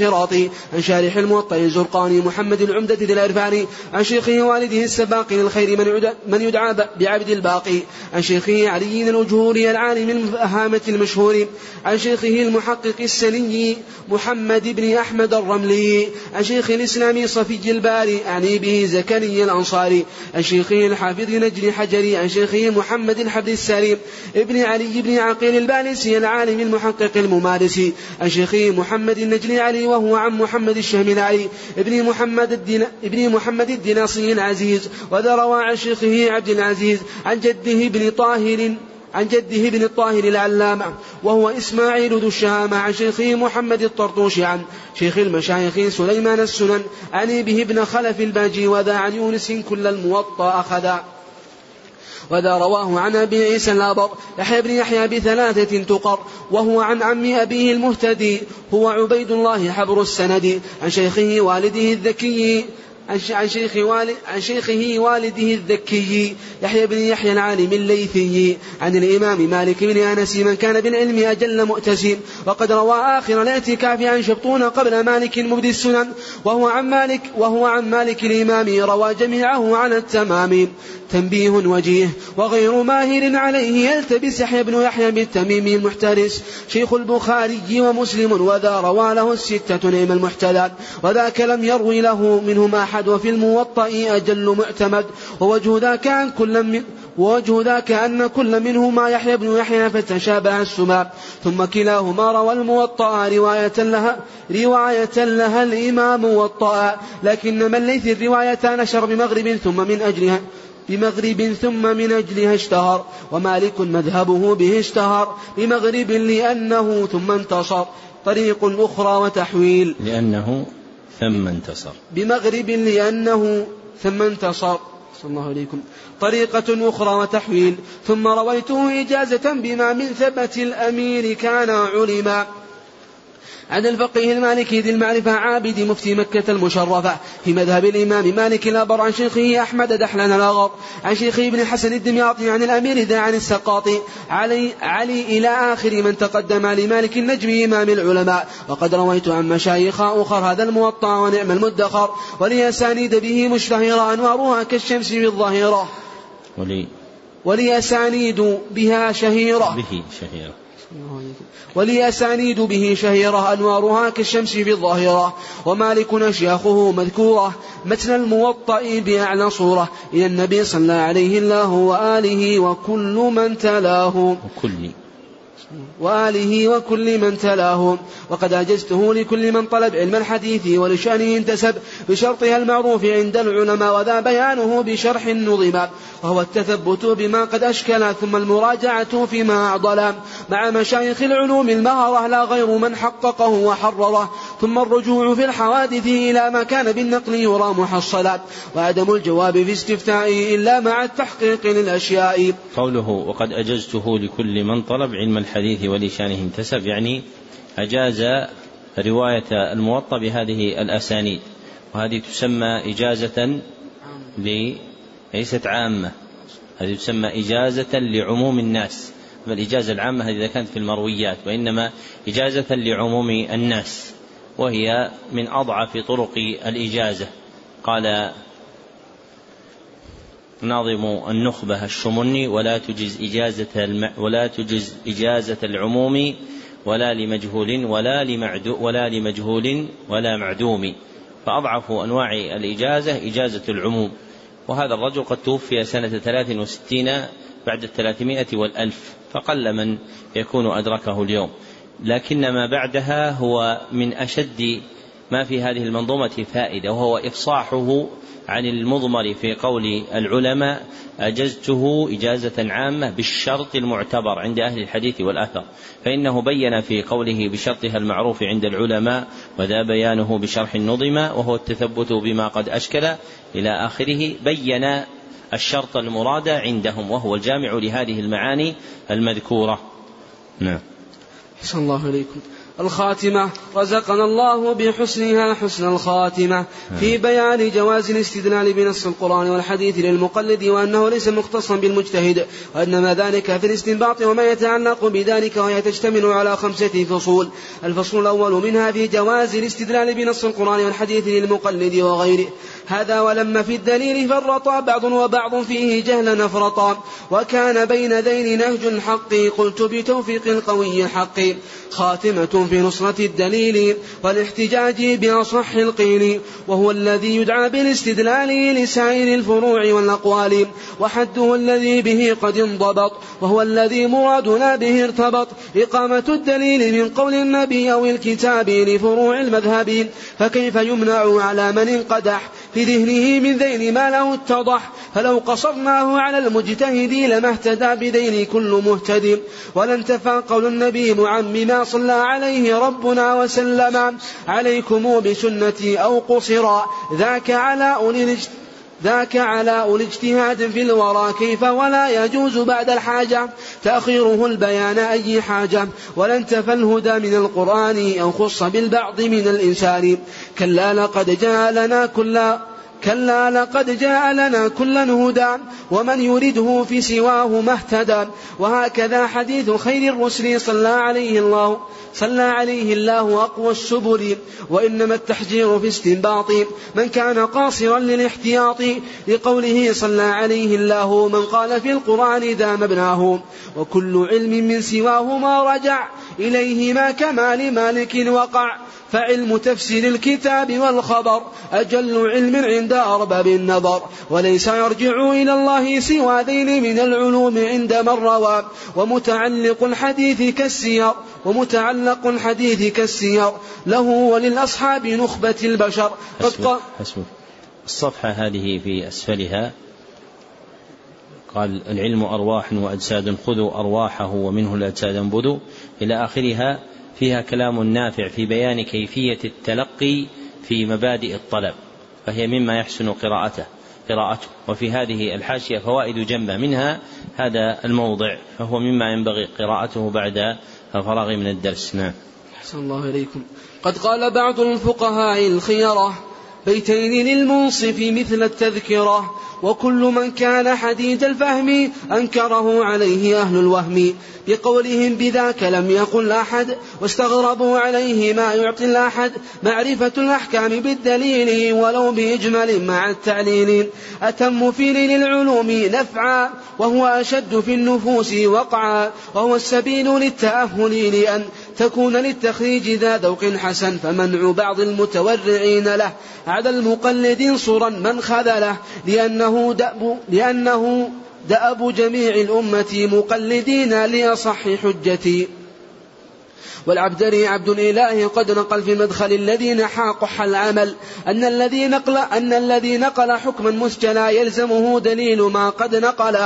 عن شارح الموطأ الزرقاني محمد العمدة ذي العرفاني عن شيخه والده السباقي للخير من من يدعى بعبد الباقي عن شيخه علي الأجهوري العالم الفهامة المشهور عن شيخه المحقق السني محمد بن أحمد الرملي عن شيخ الإسلام صفي الباري أعني به زكريا الأنصاري عن شيخه الحافظ نجري حجري عن شيخه محمد الحبد السليم ابن علي بن عقيل البالسي العالم المحقق الممارسي عن شيخه محمد النجلي علي وهو عن محمد الشهملائي ابن محمد الدين ابن محمد الدناصي العزيز وذا روى عن شيخه عبد العزيز عن جده ابن طاهر عن جده ابن الطاهر العلامة وهو إسماعيل ذو الشهامة عن شيخه محمد الطرطوشي عن شيخ المشايخ سليمان السنن عن به ابن خلف الباجي وذا عن يونس كل الموطأ أخذا. وذا رواه عن أبي عيسى الأبر يحيى بن يحيى بثلاثة تقر وهو عن عم أبيه المهتدي هو عبيد الله حبر السند عن شيخه والده الذكي. عن شيخ والد عن شيخه والده الذكي يحيى بن يحيى العالم الليثي عن الإمام مالك بن أنس من كان بالعلم أجل مؤتسم وقد روى آخر الاعتكاف عن شبطون قبل مالك مبدي السنن. وهو عن مالك وهو عن مالك الإمام روى جميعه على التمام. تنبيه وجيه. وغير ماهر عليه يلتبس يحيى بن يحيى بالتميم المحترس. شيخ البخاري ومسلم وذا روى له الستة نعم المحتلات وذاك لم يروي له منهما أحد وفي الموطأ أجل معتمد ووجه ذاك أن كل من ووجه ذاك أن كل منهما يحيى بن يحيى فتشابه السماء. ثم كلاهما روى الموطأ رواية لها رواية لها الإمام موطأ. لكن من ليث الروايتان نشر بمغرب ثم من أجلها بمغرب ثم من أجلها اشتهر ومالك مذهبه به اشتهر بمغرب لأنه ثم انتصر طريق أخرى وتحويل. لأنه ثم انتصر. بمغرب لأنه ثم انتصر. صلى الله عليكم. طريقة أخرى وتحويل. ثم رويته إجازة بما من ثبت الأمير كان علما. عن الفقيه المالكي ذي المعرفة عابد مفتي مكة المشرفة في مذهب الإمام مالك الأبر عن شيخه أحمد دحلان الأغر. عن شيخه ابن الحسن الدمياطي عن الأمير ذا عن السقاطي. علي, علي إلى آخر من تقدم لمالك النجم إمام العلماء. وقد رويت عن مشايخ أخر هذا الموطأ ونعم المدخر. ولي أسانيد به مشتهرة أنوارها كالشمس في الظهيرة ولي ولي أسانيد بها شهيرة. به شهيرة. ولي أسانيد به شهيرة أنوارها كالشمس في الظاهرة ومالك أشياخه مذكورة متن الموطأ بأعلى صورة. إلى النبي صلى عليه الله وآله وكل من تلاه. وكل وآله وكل من تلاه. وقد أجزته لكل من طلب علم الحديث ولشأنه انتسب بشرطها المعروف عند العلماء وذا بيانه بشرح نظم. وهو التثبت بما قد أشكل ثم المراجعة فيما أعضل. مع مشايخ العلوم المهرة لا غير من حققه وحرره. ثم الرجوع في الحوادث إلى ما كان بالنقل يرى محصلا وعدم الجواب في استفتائه إلا مع التحقيق للأشياء. قوله وقد أجزته لكل من طلب علم الحديث ولشانه انتسب يعني أجاز رواية الموطأ بهذه الأسانيد. وهذه تسمى إجازة ليست عامة. هذه تسمى إجازة لعموم الناس. فالإجازة العامة هذه إذا كانت في المرويات وإنما إجازة لعموم الناس. وهي من أضعف طرق الإجازة. قال ناظم النخبة الشمني ولا تجز إجازة الم... ولا تجز إجازة العموم ولا لمجهول ولا لمعدو ولا لمجهول ولا معدوم. فأضعف أنواع الإجازة إجازة العموم. وهذا الرجل قد توفي سنة ثلاث وستين بعد الثلاثمائة والألف فقل من يكون أدركه اليوم. لكن ما بعدها هو من أشد ما في هذه المنظومة فائدة وهو إفصاحه عن المضمر في قول العلماء أجزته إجازة عامة بالشرط المعتبر عند أهل الحديث والأثر فإنه بين في قوله بشرطها المعروف عند العلماء وذا بيانه بشرح النظم وهو التثبت بما قد أشكل إلى آخره بين الشرط المراد عندهم وهو الجامع لهذه المعاني المذكورة. نعم. أحسن الله إليكم الخاتمة رزقنا الله بحسنها حسن الخاتمة. في بيان جواز الاستدلال بنص القرآن والحديث للمقلد وأنه ليس مختصا بالمجتهد وإنما ذلك في الاستنباط وما يتعلق بذلك وهي تشتمل على خمسة فصول. الفصل الأول منها في جواز الاستدلال بنص القرآن والحديث للمقلد وغيره. هذا ولما في الدليل فرطا بعض وبعض فيه جهلا نفرطا وكان بين ذين نهج الحق قلت بتوفيق القوي الحق. خاتمة في نصرة الدليل والاحتجاج بأصح القيل. وهو الذي يدعى بالاستدلال لسائر الفروع والأقوال. وحده الذي به قد انضبط. وهو الذي مرادنا به ارتبط. إقامة الدليل من قول النبي أو الكتاب لفروع المذهب. فكيف يمنع على من انقدح؟ في ذهنه من ذين ما له اتضح فلو قصرناه على المجتهد لما اهتدى بذين كل مهتد. ولانتفى قول النبي معمما صلى عليه ربنا وسلم. عليكم بسنتي أو قصرا ذاك على أولي ذاك على الاجتهاد في الورى كيف ولا يجوز بعد الحاجة؟ تأخيره البيان أي حاجة؟ ولا انتفى الهدى من القرآن أو خص بالبعض من الإنسان. كلا لقد جاء لنا كلا كلا لقد جاء لنا كلا هدى ومن يرده في سواه ما اهتدى وهكذا حديث خير الرسل صلى عليه الله صلى عليه الله أقوى السبل. وإنما التحجير في استنباط. من كان قاصرا للاحتياط لقوله صلى عليه الله من قال في القرآن ذا مبناه. وكل علم من سواه ما رجع إليهما كما لمالك وقع فعلم تفسير الكتاب والخبر أجل علم عند أرباب النظر وليس يرجع إلى الله سوى ذين من العلوم عند من روى. ومتعلق الحديث كالسير ومتعلق الحديث كالسير له وللأصحاب نخبة البشر. حسبك الصفحة هذه في أسفلها. قال العلم أرواح وأجساد خذوا أرواحه ومنه الأجساد انبذوا إلى آخرها فيها كلام نافع في بيان كيفية التلقي في مبادئ الطلب فهي مما يحسن قراءته قراءته. وفي هذه الحاشية فوائد جمة منها هذا الموضع فهو مما ينبغي قراءته بعد الفراغ من الدرس. نعم. أحسن الله إليكم. قد قال بعض الفقهاء الخيرة بيتين للمنصف مثل التذكرة وكل من كان حديد الفهم أنكره عليه أهل الوهم. بقولهم بذاك لم يقل أحد واستغربوا عليه ما يعطي الأحد. معرفة الأحكام بالدليل ولو بإجمال مع التعليل. أتم في ليل العلوم نفعا وهو أشد في النفوس وقعا وهو السبيل للتأهل لأن تكون للتخريج ذا ذوق حسن فمنع بعض المتورعين له. على المقلد صرا من خذله لأنه دأب لأنه دأب جميع الأمة مقلدين لأصح حجتي والعبدري عبد الإله قد نقل في مدخل الذي نحى قح العمل أن الذي نقل أن الذي نقل حكما مسجلا يلزمه دليل ما قد نقل.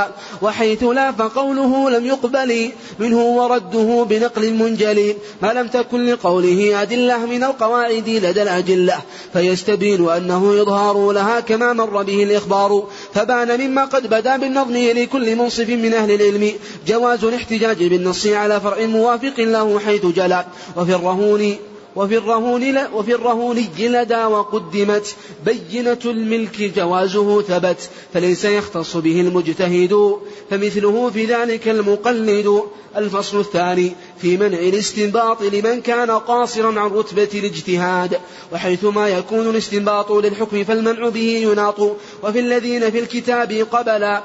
وحيث لا فقوله لم يقبل. منه ورده بنقل منجلي ما لم تكن لقوله أدلة من القواعد لدى الأجلة فيستبين أنه إظهار لها كما مر به الإخبار. فبان مما قد بدا بالنظم لكل منصف من أهل العلم. جواز الاحتجاج بالنص على فرع موافق له حيث جلى وفي الرهون وفي الرهون وفي الرهوني لدى وقدمت بينة الملك جوازه ثبت فليس يختص به المجتهد فمثله في ذلك المقلد. الفصل الثاني في منع الاستنباط لمن كان قاصرا عن رتبة الاجتهاد وحيثما يكون الاستنباط للحكم فالمنع به يناط وفي الذين في الكتاب قبل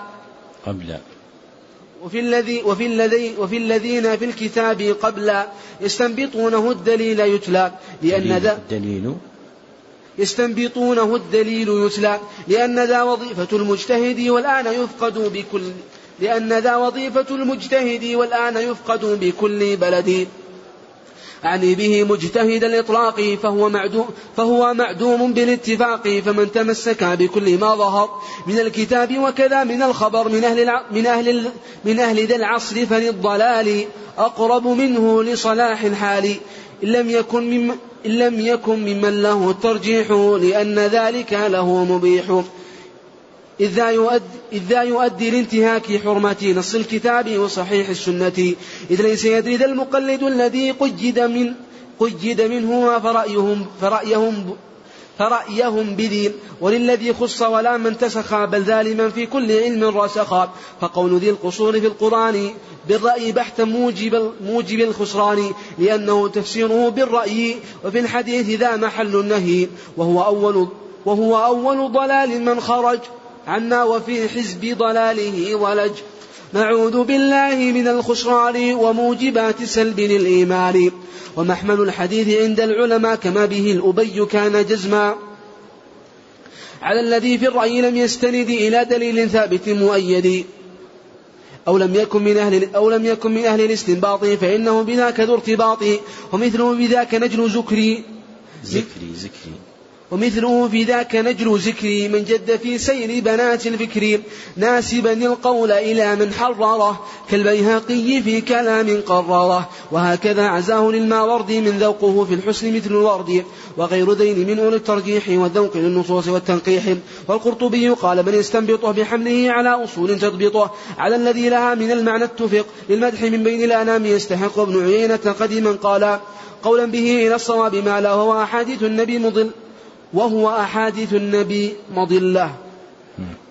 قبل وفي الذي وفي الذي وفي الذين في الكتاب قبل يستنبطونه الدليل يتلى لأن ذا الدليل يستنبطونه الدليل يتلى لأن ذا وظيفة المجتهد والآن يفقد بكل لأن ذا وظيفة المجتهد والآن يفقد بكل بلد. أعني به مجتهد الإطلاق فهو معدوم, فهو معدوم بالاتفاق فمن تمسك بكل ما ظهر من الكتاب وكذا من الخبر من أهل من أهل من أهل ذا العصر فللضلال أقرب منه لصلاح الحال. إن لم يكن مم إن لم يكن ممن له الترجيح لأن ذلك له مبيح. إذ ذا يؤدي, إذ ذا يؤدي لانتهاك حرمة نص الكتاب وصحيح السنة. إذ ليس يدري ذا المقلد الذي قيد من قيد منه فرأيهم فرأيهم فرأيهم بذي. وللذي خص ولا من تسخى بل ذالما في كل علم رسخا فقول ذي القصور في القرآن بالرأي بحثا موجب, موجب الخسران لأنه تفسيره بالرأي. وفي الحديث ذا محل النهي وهو أول وهو أول ضلال من خرج. عنا وفي حزب ضلاله ولج. نعوذ بالله من الخسران وموجبات سلب الإيمان. ومحمل الحديث عند العلماء كما به الأبي كان جزما. على الذي في الرأي لم يستند إلى دليل ثابت مؤيد. أو لم يكن من أهل أو لم يكن من أهل الاستنباط فإنه بذاك ذو ارتباط. ومثله بذاك نجل زكري. زكري زكري. ومثله في ذاك نجل ذكري من جد في سير بنات الفكر. ناسبا القول إلى من حرره كالبيهقي في كلام قرره. وهكذا عزاه للماوردي من ذوقه في الحسن مثل الورد. وغير ذين من أولي الترجيح والذوق للنصوص والتنقيح. والقرطبي قال من يستنبطه بحمله على أصول تضبطه. على الذي لها من المعنى اتفق. للمدح من بين الأنام يستحق ابن عيينة قديما قال قولا به إلى الصواب ما لا وهو أحاديث النبي مضل. وهو أحاديث النبي مضلة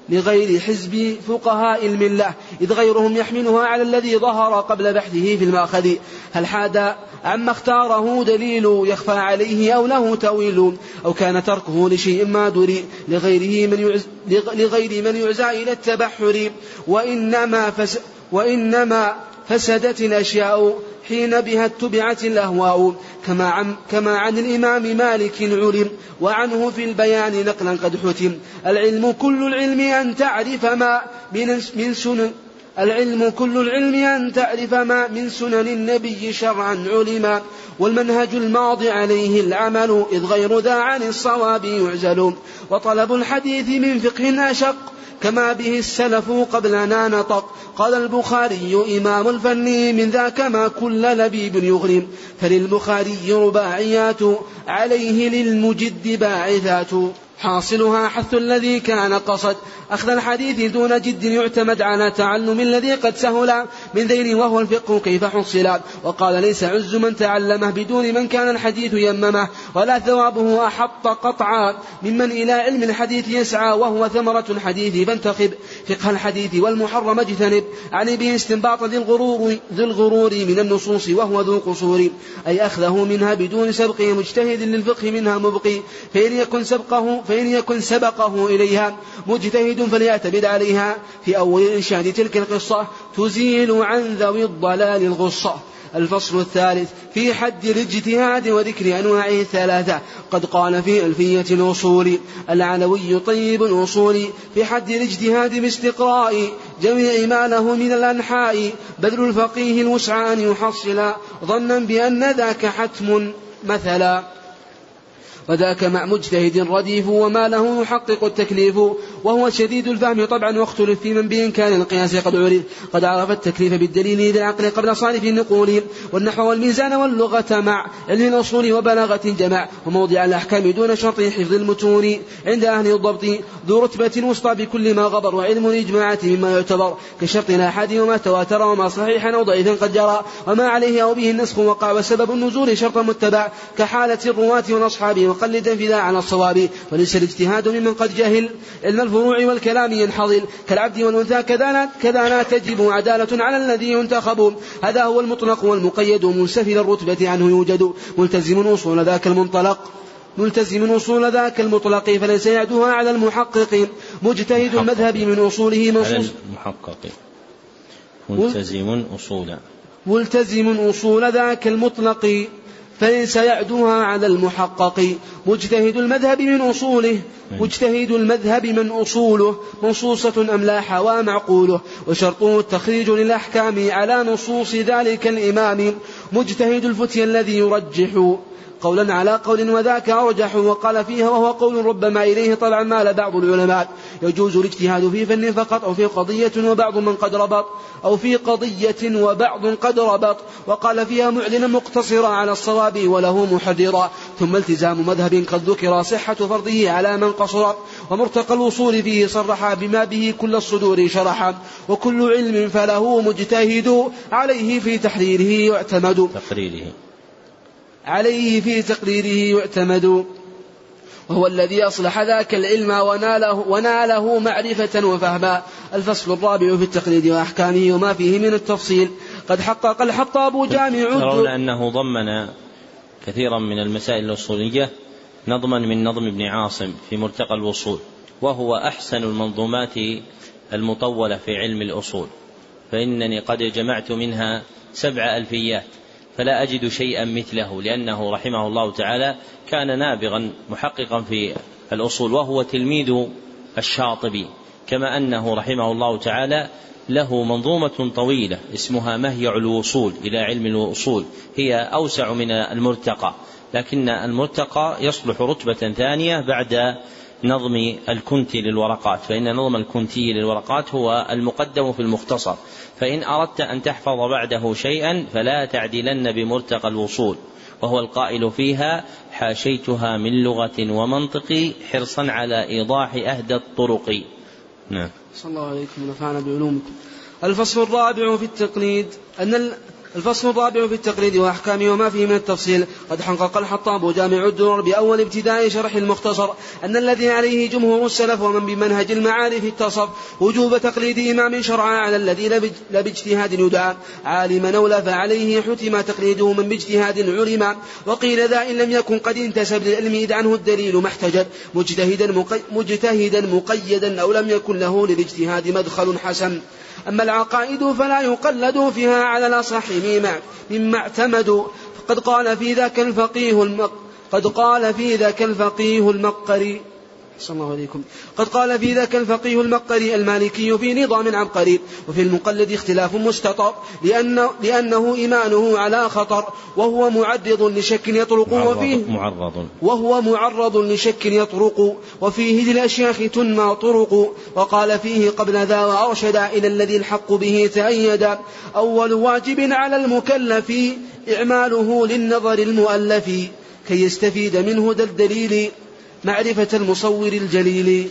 لغير حزب فقهاء الملة إذ غيرهم يحملها على الذي ظهر قبل بحثه في المأخذ. هل حاد عما اختاره دليل يخفى عليه أو له تأويل؟ أو كان تركه لشيء ما دري لغيره من يعز لغير من يعزى إلى التبحر. وإنما فس وإنما فسدت الأشياء حين بها اتبعت الأهواء. كما عن, كما عن الإمام مالك علم وعنه في البيان نقلا قد حتم. العلم كل العلم أن تعرف ما من سنن العلم كل العلم أن تعرف ما من سنن النبي شرعا علما والمنهج الماضي عليه العمل إذ غير ذا عن الصواب يعزل. وطلب الحديث من فقه أشق كما به السلف قبلنا نطق. قال البخاري إمام الفن من ذاك ما كل لبيب يغرم. فللبخاري رباعيات عليه للمجد باعثات. حاصلها حث الذي كان قصد. أخذ الحديث دون جد يعتمد على تعلم الذي قد سهل من ذين وهو الفقه كيف حصل. وقال ليس عز من تعلمه بدون من كان الحديث يممه ولا ثوابه أحط قطعا ممن إلى علم الحديث يسعى وهو ثمرة الحديث فانتخب. فقه الحديث والمحرم اجتنب. عن به استنباط ذي الغرور ذي الغرور من النصوص وهو ذو قصور. أي أخذه منها بدون سبق مجتهد للفقه منها مبقي. فإن يكن سبقه فإن يكن سبقه إليها مجتهد فليعتمد عليها. في أول إنشاد تلك القصة تزيل عن ذوي الضلال الغصة. الفصل الثالث في حد الاجتهاد وذكر أنواعه الثلاثة. قد قال في ألفية الأصول العلوي طيب الأصول في حد الاجتهاد باستقراء جميع ما له من الأنحاء. بذل الفقيه الوسع أن يحصل ظنا بأن ذاك حتم مثلا. وذاك مع مجتهد رديف وما له يحقق التكليف وهو شديد الفهم طبعا واختلف في من بإمكان القياس قد عرف قد عرف التكليف بالدليل العقل قبل صارف النقول والنحو والميزان واللغة مع علم الأصول وبلاغة جمع وموضع الأحكام دون شرط حفظ المتون عند أهل الضبط ذو رتبة وسطى بكل ما غبر وعلم الإجماعات مما يعتبر كشرط الآحاد وما تواتر وما صحيحا أو ضعيفا قد جرى وما عليه أو به النسخ وقع وسبب النزول شرط متبع كحالة الرواة والأصحاب مقلدا فيها على الصواب وليس الاجتهاد ممن قد جهل علم الفروع والكلام ينحضل كالعبد والأنثى كذا كذا لا تجب عدالة على الذي ينتخب. هذا هو المطلق والمقيد منسفل الرتبة عنه يوجد. ملتزم أصول ذاك المنطلق. ملتزم أصول ذاك المطلق فليس يعدها على المحقق مجتهد المذهب من أصوله منصوص. المحقق. ملتزم أصول ملتزم أصول ذاك المطلق. فليس يعدوها على المحقق. مجتهد المذهب من أصوله مجتهد المذهب من أصوله منصوصة أم لا حوى معقوله. وشرطه التخريج للأحكام على نصوص ذلك الإمام. مجتهد الفتي الذي يرجح. قولا على قول وذاك أرجح وقال فيها وهو قول ربما إليه طلع مال بعض العلماء. يجوز الاجتهاد في فن فقط أو في قضية وبعض من قد ربط أو في قضية وبعض قد ربط. وقال فيها معلنا مقتصرا على الصواب وله محررا. ثم التزام مذهب قد ذكر صحة فرضه على من قصر. ومرتقى الوصول فيه صرح بما به كل الصدور شرحا. وكل علم فله مجتهد عليه في تحريره يعتمد. تقريره. عليه في تقريره يعتمد وهو الذي أصلح ذاك العلم وناله, وناله معرفة وفهما. الفصل الرابع في التقليد وأحكامه وما فيه من التفصيل. قد حقق الحطاب جامع ترون أنه ضمن كثيرا من المسائل الأصولية نظما من نظم ابن عاصم في مرتقى الوصول وهو أحسن المنظومات المطولة في علم الأصول. فإنني قد جمعت منها سبع ألفيات. فلا أجد شيئا مثله لأنه رحمه الله تعالى كان نابغا محققا في الأصول وهو تلميذ الشاطبي كما أنه رحمه الله تعالى له منظومة طويلة اسمها مهيع الوصول إلى علم الوصول هي أوسع من المرتقى لكن المرتقى يصلح رتبة ثانية بعد نظم الكنتي للورقات. فإن نظم الكنتي للورقات هو المقدم في المختصر. فإن أردت أن تحفظ بعده شيئا فلا تعدلن بمرتقى الوصول. وهو القائل فيها حاشيتها من لغة ومنطق حرصا على إيضاح أهدى الطرق. نعم. صلى الله عليكم. ونفعنا بعلومكم. الفصل الرابع في التقليد أن الفصل الرابع في التقليد وأحكامه وما فيه من التفصيل. قد حقق الحطاب جامع الدرر بأول ابتداء شرح المختصر. أن الذي عليه جمهور السلف ومن بمنهج المعارف اتصف. وجوب تقليد إمام شرعا على الذي لا باجتهاد يدعى. عالما أو لا فعليه حتم تقليده من باجتهاد علم. وقيل ذا إن لم يكن قد انتسب للعلم إذ عنه الدليل ما احتجب مجتهدا مجتهدا مقيدا أو لم يكن له للاجتهاد مدخل حسن. أما العقائد فلا يقلد فيها على الأصح مما, مما اعتمدوا. فقد قال في ذاك الفقيه المق قد قال في ذاك الفقيه المقري. صلى الله عليكم. قد قال في ذاك الفقيه المقري المالكي في نظام عبقري وفي المقلد اختلاف مستطر لأن لأنه إيمانه على خطر وهو معرض لشك يطرق وفيه معرض وهو معرض لشك يطرق وفيه للأشياخ تنمى طرق وقال فيه قبل ذا وأرشد إلى الذي الحق به تأيد. أول واجب على المكلف إعماله للنظر المؤلف كي يستفيد منه ذا الدليل معرفة المصور الجليل.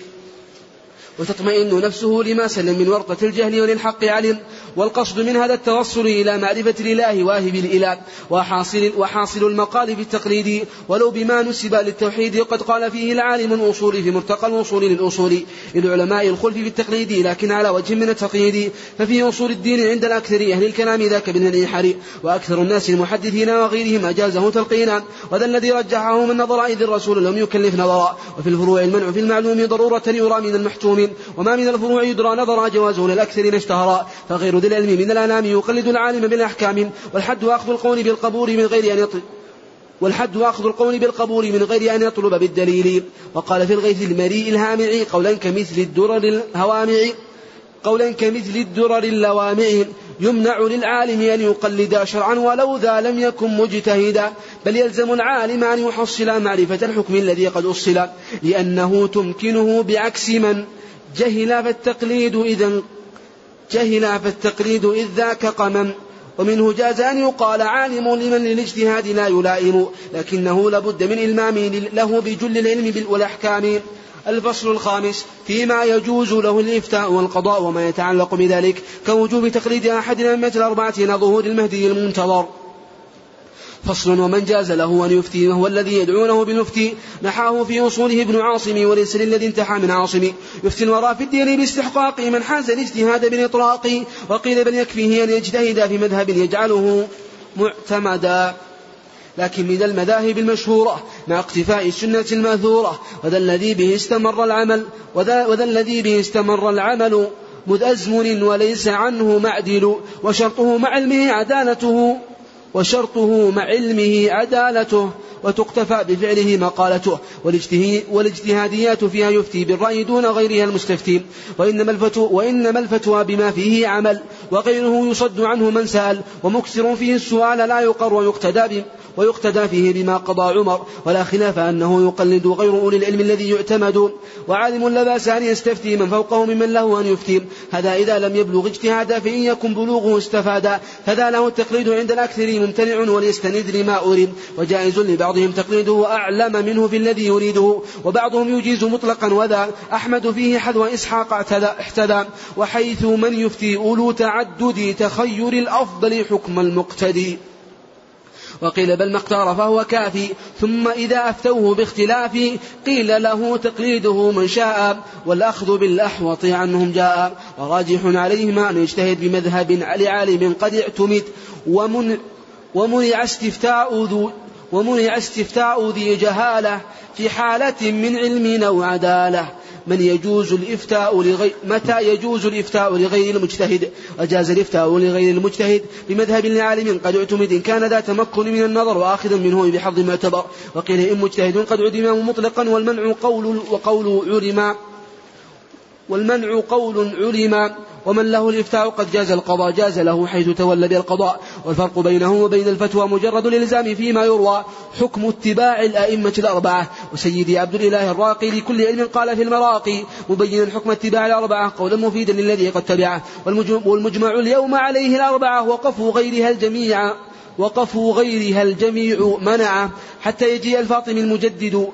وتطمئن نفسه لما سلم من ورطة الجهل وللحق علم. والقصد من هذا التوصل إلى معرفة الإله واهب الإله وحاصل, وحاصل المقال في التقليد. ولو بما نسب للتوحيد وقد قال فيه العالم الأصول في مرتقى الوصول للأصول. للعلماء الخلف في التقليد لكن على وجه من التقييد ففي أصول الدين عند الأكثر أهل الكلام ذاك بن الإنحار وأكثر الناس المحدثين وغيرهم أجازه تلقينا. وذا الذي رجحه من نظر إذ الرسول لم يكلف نظرا. وفي الفروع المنع في المعلوم ضرورة يرى من المحتوم. وما من الفروع يدرى نظرا جوازه للأكثرين اشتهرا. فغير ذي العلم من الأنام يقلد العالم بالأحكام والحد أخذ القول بالقبول من غير أن يطلب والحد أخذ القول بالقبول من غير أن يطلب بالدليل. وقال في الغيث المريء الهامع قولا كمثل الدرر الهوامع قولا كمثل الدرر اللوامع يمنع للعالم أن يقلد شرعا ولو ذا لم يكن مجتهدا. بل يلزم العالم أن يحصل معرفة الحكم الذي قد أصل. لأنه تمكنه بعكس من جهل فالتقليد إذا جهل فالتقليد إذ ذاك قمم. ومنه جاز أن يقال عالم لمن للاجتهاد لا يلائم لكنه لابد من إلمام له بجل العلم والأحكام. الفصل الخامس فيما يجوز له الإفتاء والقضاء وما يتعلق بذلك كوجوب تقليد أحد الأئمة الأربعة إلى ظهور المهدي المنتظر. فصل ومن جاز له أن يفتي وهو الذي يدعونه بالمفتي نحاه في أصوله ابن عاصم وليس للذي انتحى من عاصم. يفتي الورى في الدين باستحقاق من حاز الاجتهاد بالإطلاق. وقيل بل يكفيه أن يجتهد في مذهب يجعله معتمدا. لكن من المذاهب المشهورة مع اقتفاء السنة المأثورة وذا الذي به استمر العمل وذا, وذا الذي به استمر العمل مذ أزمن وليس عنه معدل وشرطه مع علمه عدالته. وشرطه مع علمه عدالته وتقتفى بفعله مقالته والاجتهاديات فيها يفتي بالرأي دون غيرها المستفتي وإنما الفتوى, وإنما الفتوى بما فيه عمل وغيره يصد عنه من سأل ومكسر فيه السؤال لا يقر ويقتدى ويقتدى فيه بما قضى عمر ولا خلاف أنه يقلد غير أولي العلم الذي يعتمد. وعالم لا بأس أن يستفتي من فوقه ممن له أن يفتي. هذا إذا لم يبلغ اجتهادا فإن يكن بلوغه استفادا. فذا له التقليد عند الأكثر ممتنع وليستند لما أريد. وجائز لبعضهم تقليده أعلم منه في الذي يريده. وبعضهم يجيز مطلقا وذا. أحمد فيه حذو إسحاق احتدى. وحيث من يفتي أولو تعدد تخير الأفضل حكم المقتدي. وقيل بل ما اختار فهو كافي ثم إذا أفتوه باختلاف قيل له تقليده من شاء والأخذ بالأحوط عنهم جاء وراجح عليهما أن يجتهد بمذهب لعالم قد اعتمد ومن ومنع استفتاء ذو ومنع استفتاء ذي جهالة في حالة من علم أو عدالة. من يجوز الإفتاء لغير متى يجوز الإفتاء لغير المجتهد؟ وجاز الإفتاء لغير المجتهد بمذهب لعالم قد اعتمد إن كان ذا تمكن من النظر وآخذا منه بحظ معتبر وقيل إن مجتهد قد عدم مطلقا والمنع قول وقول علم والمنع قول علم ومن له الإفتاء قد جاز القضاء جاز له حيث تولى بالقضاء. والفرق بينه وبين الفتوى مجرد الإلزام فيما يروى. حكم اتباع الأئمة الأربعة. وسيدي عبد الإله الراقي لكل علم قال في المراقي مبينا حكم اتباع الأربعة قولا مفيدا للذي قد تبعه. والمجمع اليوم عليه الأربعة وقفوا غيرها الجميع وقفوا غيرها الجميع منعه. حتى يجيء الفاطمي المجدد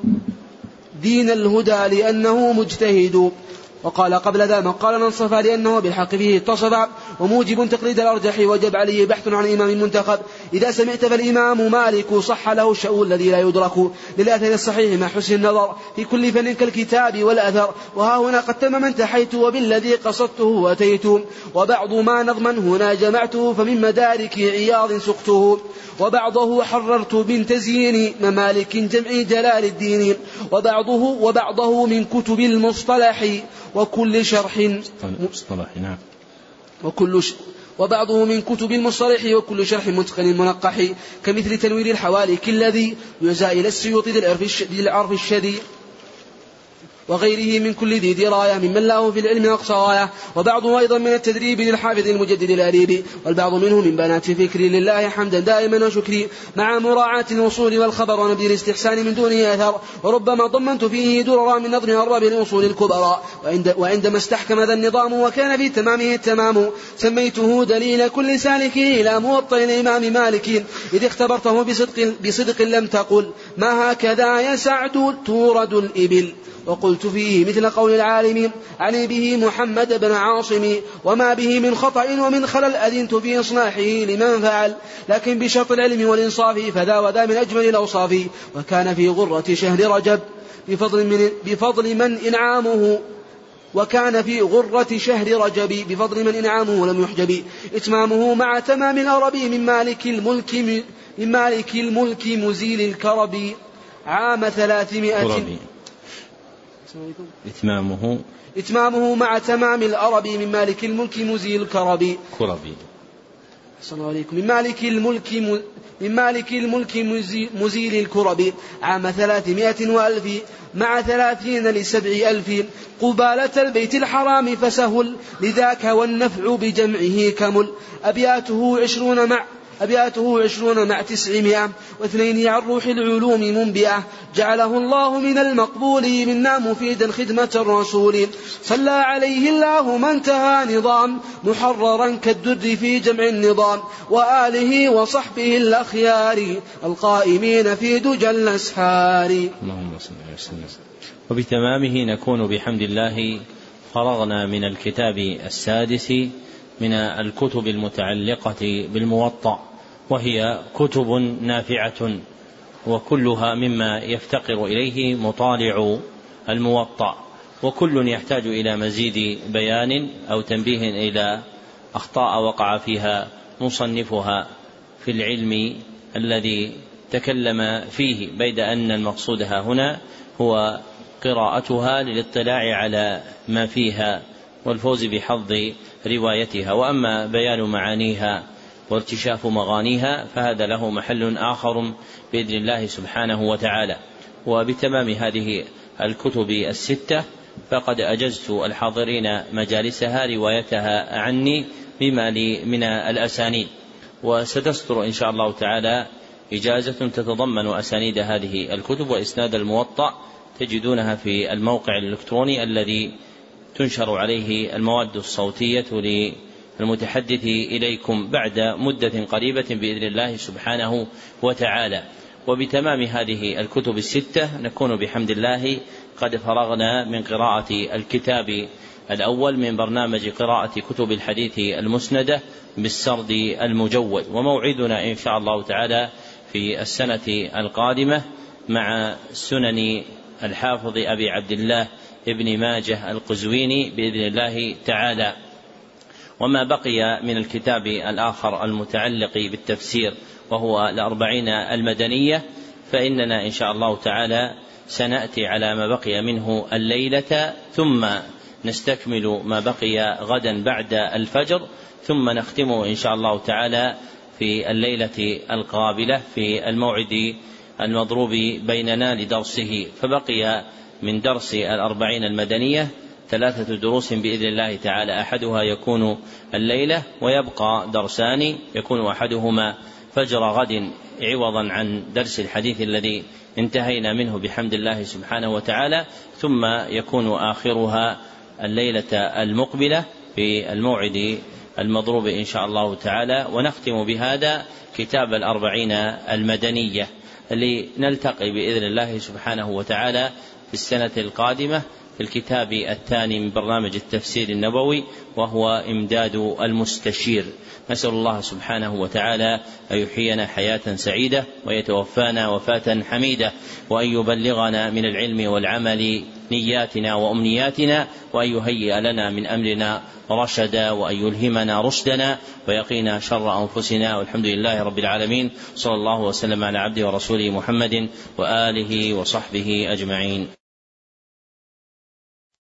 دين الهدى لأنه مجتهد. وقال قبل ذا من قال من صفى لأنه بالحق فيه اتصف وموجب تقليد الأرجح وجب عليه بحث عن الإمام المنتخب. إذا سمعت فالإمام مالك صح له الشأو الذي لا يدرك للأثر الصحيح مع حسن النظر في كل فن كالكتاب والأثر. وها هنا قد تم من تحيت وبالذي قصدته أتيت وبعض ما نظما هنا جمعته فمن مدارك عياض سقته. وبعضه حررت من تزيين ممالك جمع جلال الدين. وبعضه وبعضه من كتب المصطلح. وكل شرح مصطلح نعم. وكل ش... وبعضه من كتب المصطلح وكل شرح متقن منقح كمثل تنوير الحوالك الذي يجزى إلى السيوط ذي العرف الشديد. وغيره من كل ذي دراية ممن له في العلم أقصى غاية وبعضه أيضا من التدريب للحافظ المجدد الأريبي والبعض منه من بنات فكري لله حمدا دائما وشكري مع مراعاة الوصول والخبر ونبذ الاستحسان من دونه أثر وربما ضمنت فيه دررا من نظم أرباب الأصول الكبرى وعند وعندما استحكم ذا النظام وكان في تمامه التمام سميته دليل كل سالك إلى موطئ الإمام مالك إذ اختبرته بصدق, بصدق لم تقل ما هكذا يا سعد تورد الإبل؟ وقلت فيه مثل قول العالم علي به محمد بن عاصم وما به من خطأ ومن خلل أذنت في إصلاحه لمن فعل لكن بشرط العلم والإنصاف فذا وذا من أجمل الأوصاف وكان في غرة شهر رجب بفضل من, بفضل من إنعامه وكان في غرة شهر رجب بفضل من إنعامه لم يحجب إتمامه مع تمام الأرب من مالك الملك من مالك الملك مزيل الكرب عام ثلاثمائة إتمامه. إتمامه مع تمام الأرب من مالك الملك مزيل الكرب. كربي. صلى الله عليكم. من مالك الملك من مالك الملك مزيل الكرب. عام ثلاثمائة وألف مع ثلاثين لسبع ألف. قبالة البيت الحرام فسهل. لذاك والنفع بجمعه كمل. أبياته عشرون مع أبياته عشرون مع تسعمائة واثنين عن روح العلوم منبئة. جعله الله من المقبول منا مفيدا خدمة الرسول. صلى عليه الله ما انتهى نظام محررا كالدر في جمع النظام. وآله وصحبه الأخيار القائمين في دجى الأسحار. اللهم صل وسلم وبتمامه نكون بحمد الله فرغنا من الكتاب السادس من الكتب المتعلقة بالموطأ وهي كتب نافعة وكلها مما يفتقر إليه مطالع الموطأ وكل يحتاج إلى مزيد بيان أو تنبيه إلى أخطاء وقع فيها مصنفها في العلم الذي تكلم فيه بيد أن المقصود ها هنا هو قراءتها للاطلاع على ما فيها والفوز بحظ روايتها وأما بيان معانيها وارتشاف مغانيها فهذا له محل آخر بإذن الله سبحانه وتعالى. وبتمام هذه الكتب الستة فقد أجزت الحاضرين مجالسها روايتها عني بما لي من الأسانيد. وستستر إن شاء الله تعالى إجازة تتضمن أسانيد هذه الكتب وإسناد الموطأ تجدونها في الموقع الإلكتروني الذي تنشر عليه المواد الصوتية للمتحدث إليكم بعد مدة قريبة بإذن الله سبحانه وتعالى. وبتمام هذه الكتب الستة نكون بحمد الله قد فرغنا من قراءة الكتاب الأول من برنامج قراءة كتب الحديث المسندة بالسرد المجود. وموعدنا إن شاء الله تعالى في السنة القادمة مع سنن الحافظ أبي عبد الله ابن ماجه القزويني بإذن الله تعالى. وما بقي من الكتاب الآخر المتعلق بالتفسير وهو الأربعين المدنية فإننا إن شاء الله تعالى سنأتي على ما بقي منه الليلة ثم نستكمل ما بقي غدا بعد الفجر ثم نختمه إن شاء الله تعالى في الليلة القابلة في الموعد المضروب بيننا لدرسه. فبقي من درس الأربعين المدنية ثلاثة دروس بإذن الله تعالى. أحدها يكون الليلة ويبقى درسان يكون أحدهما فجر غد عوضا عن درس الحديث الذي انتهينا منه بحمد الله سبحانه وتعالى. ثم يكون آخرها الليلة المقبلة في الموعد المضروب إن شاء الله تعالى. ونختم بهذا كتاب الأربعين المدنية لنلتقي بإذن الله سبحانه وتعالى في السنة القادمة في الكتاب الثاني من برنامج التفسير النبوي وهو إمداد المستشير. نسأل الله سبحانه وتعالى أن يحيينا حياة سعيدة ويتوفانا وفاة حميدة وأن يبلغنا من العلم والعمل نياتنا وأمنياتنا وأن يهيئ لنا من أمرنا رشدا وأن يلهمنا رشدنا ويقينا شر أنفسنا. والحمد لله رب العالمين. صلى الله وسلم على عبده ورسوله محمد وآله وصحبه أجمعين.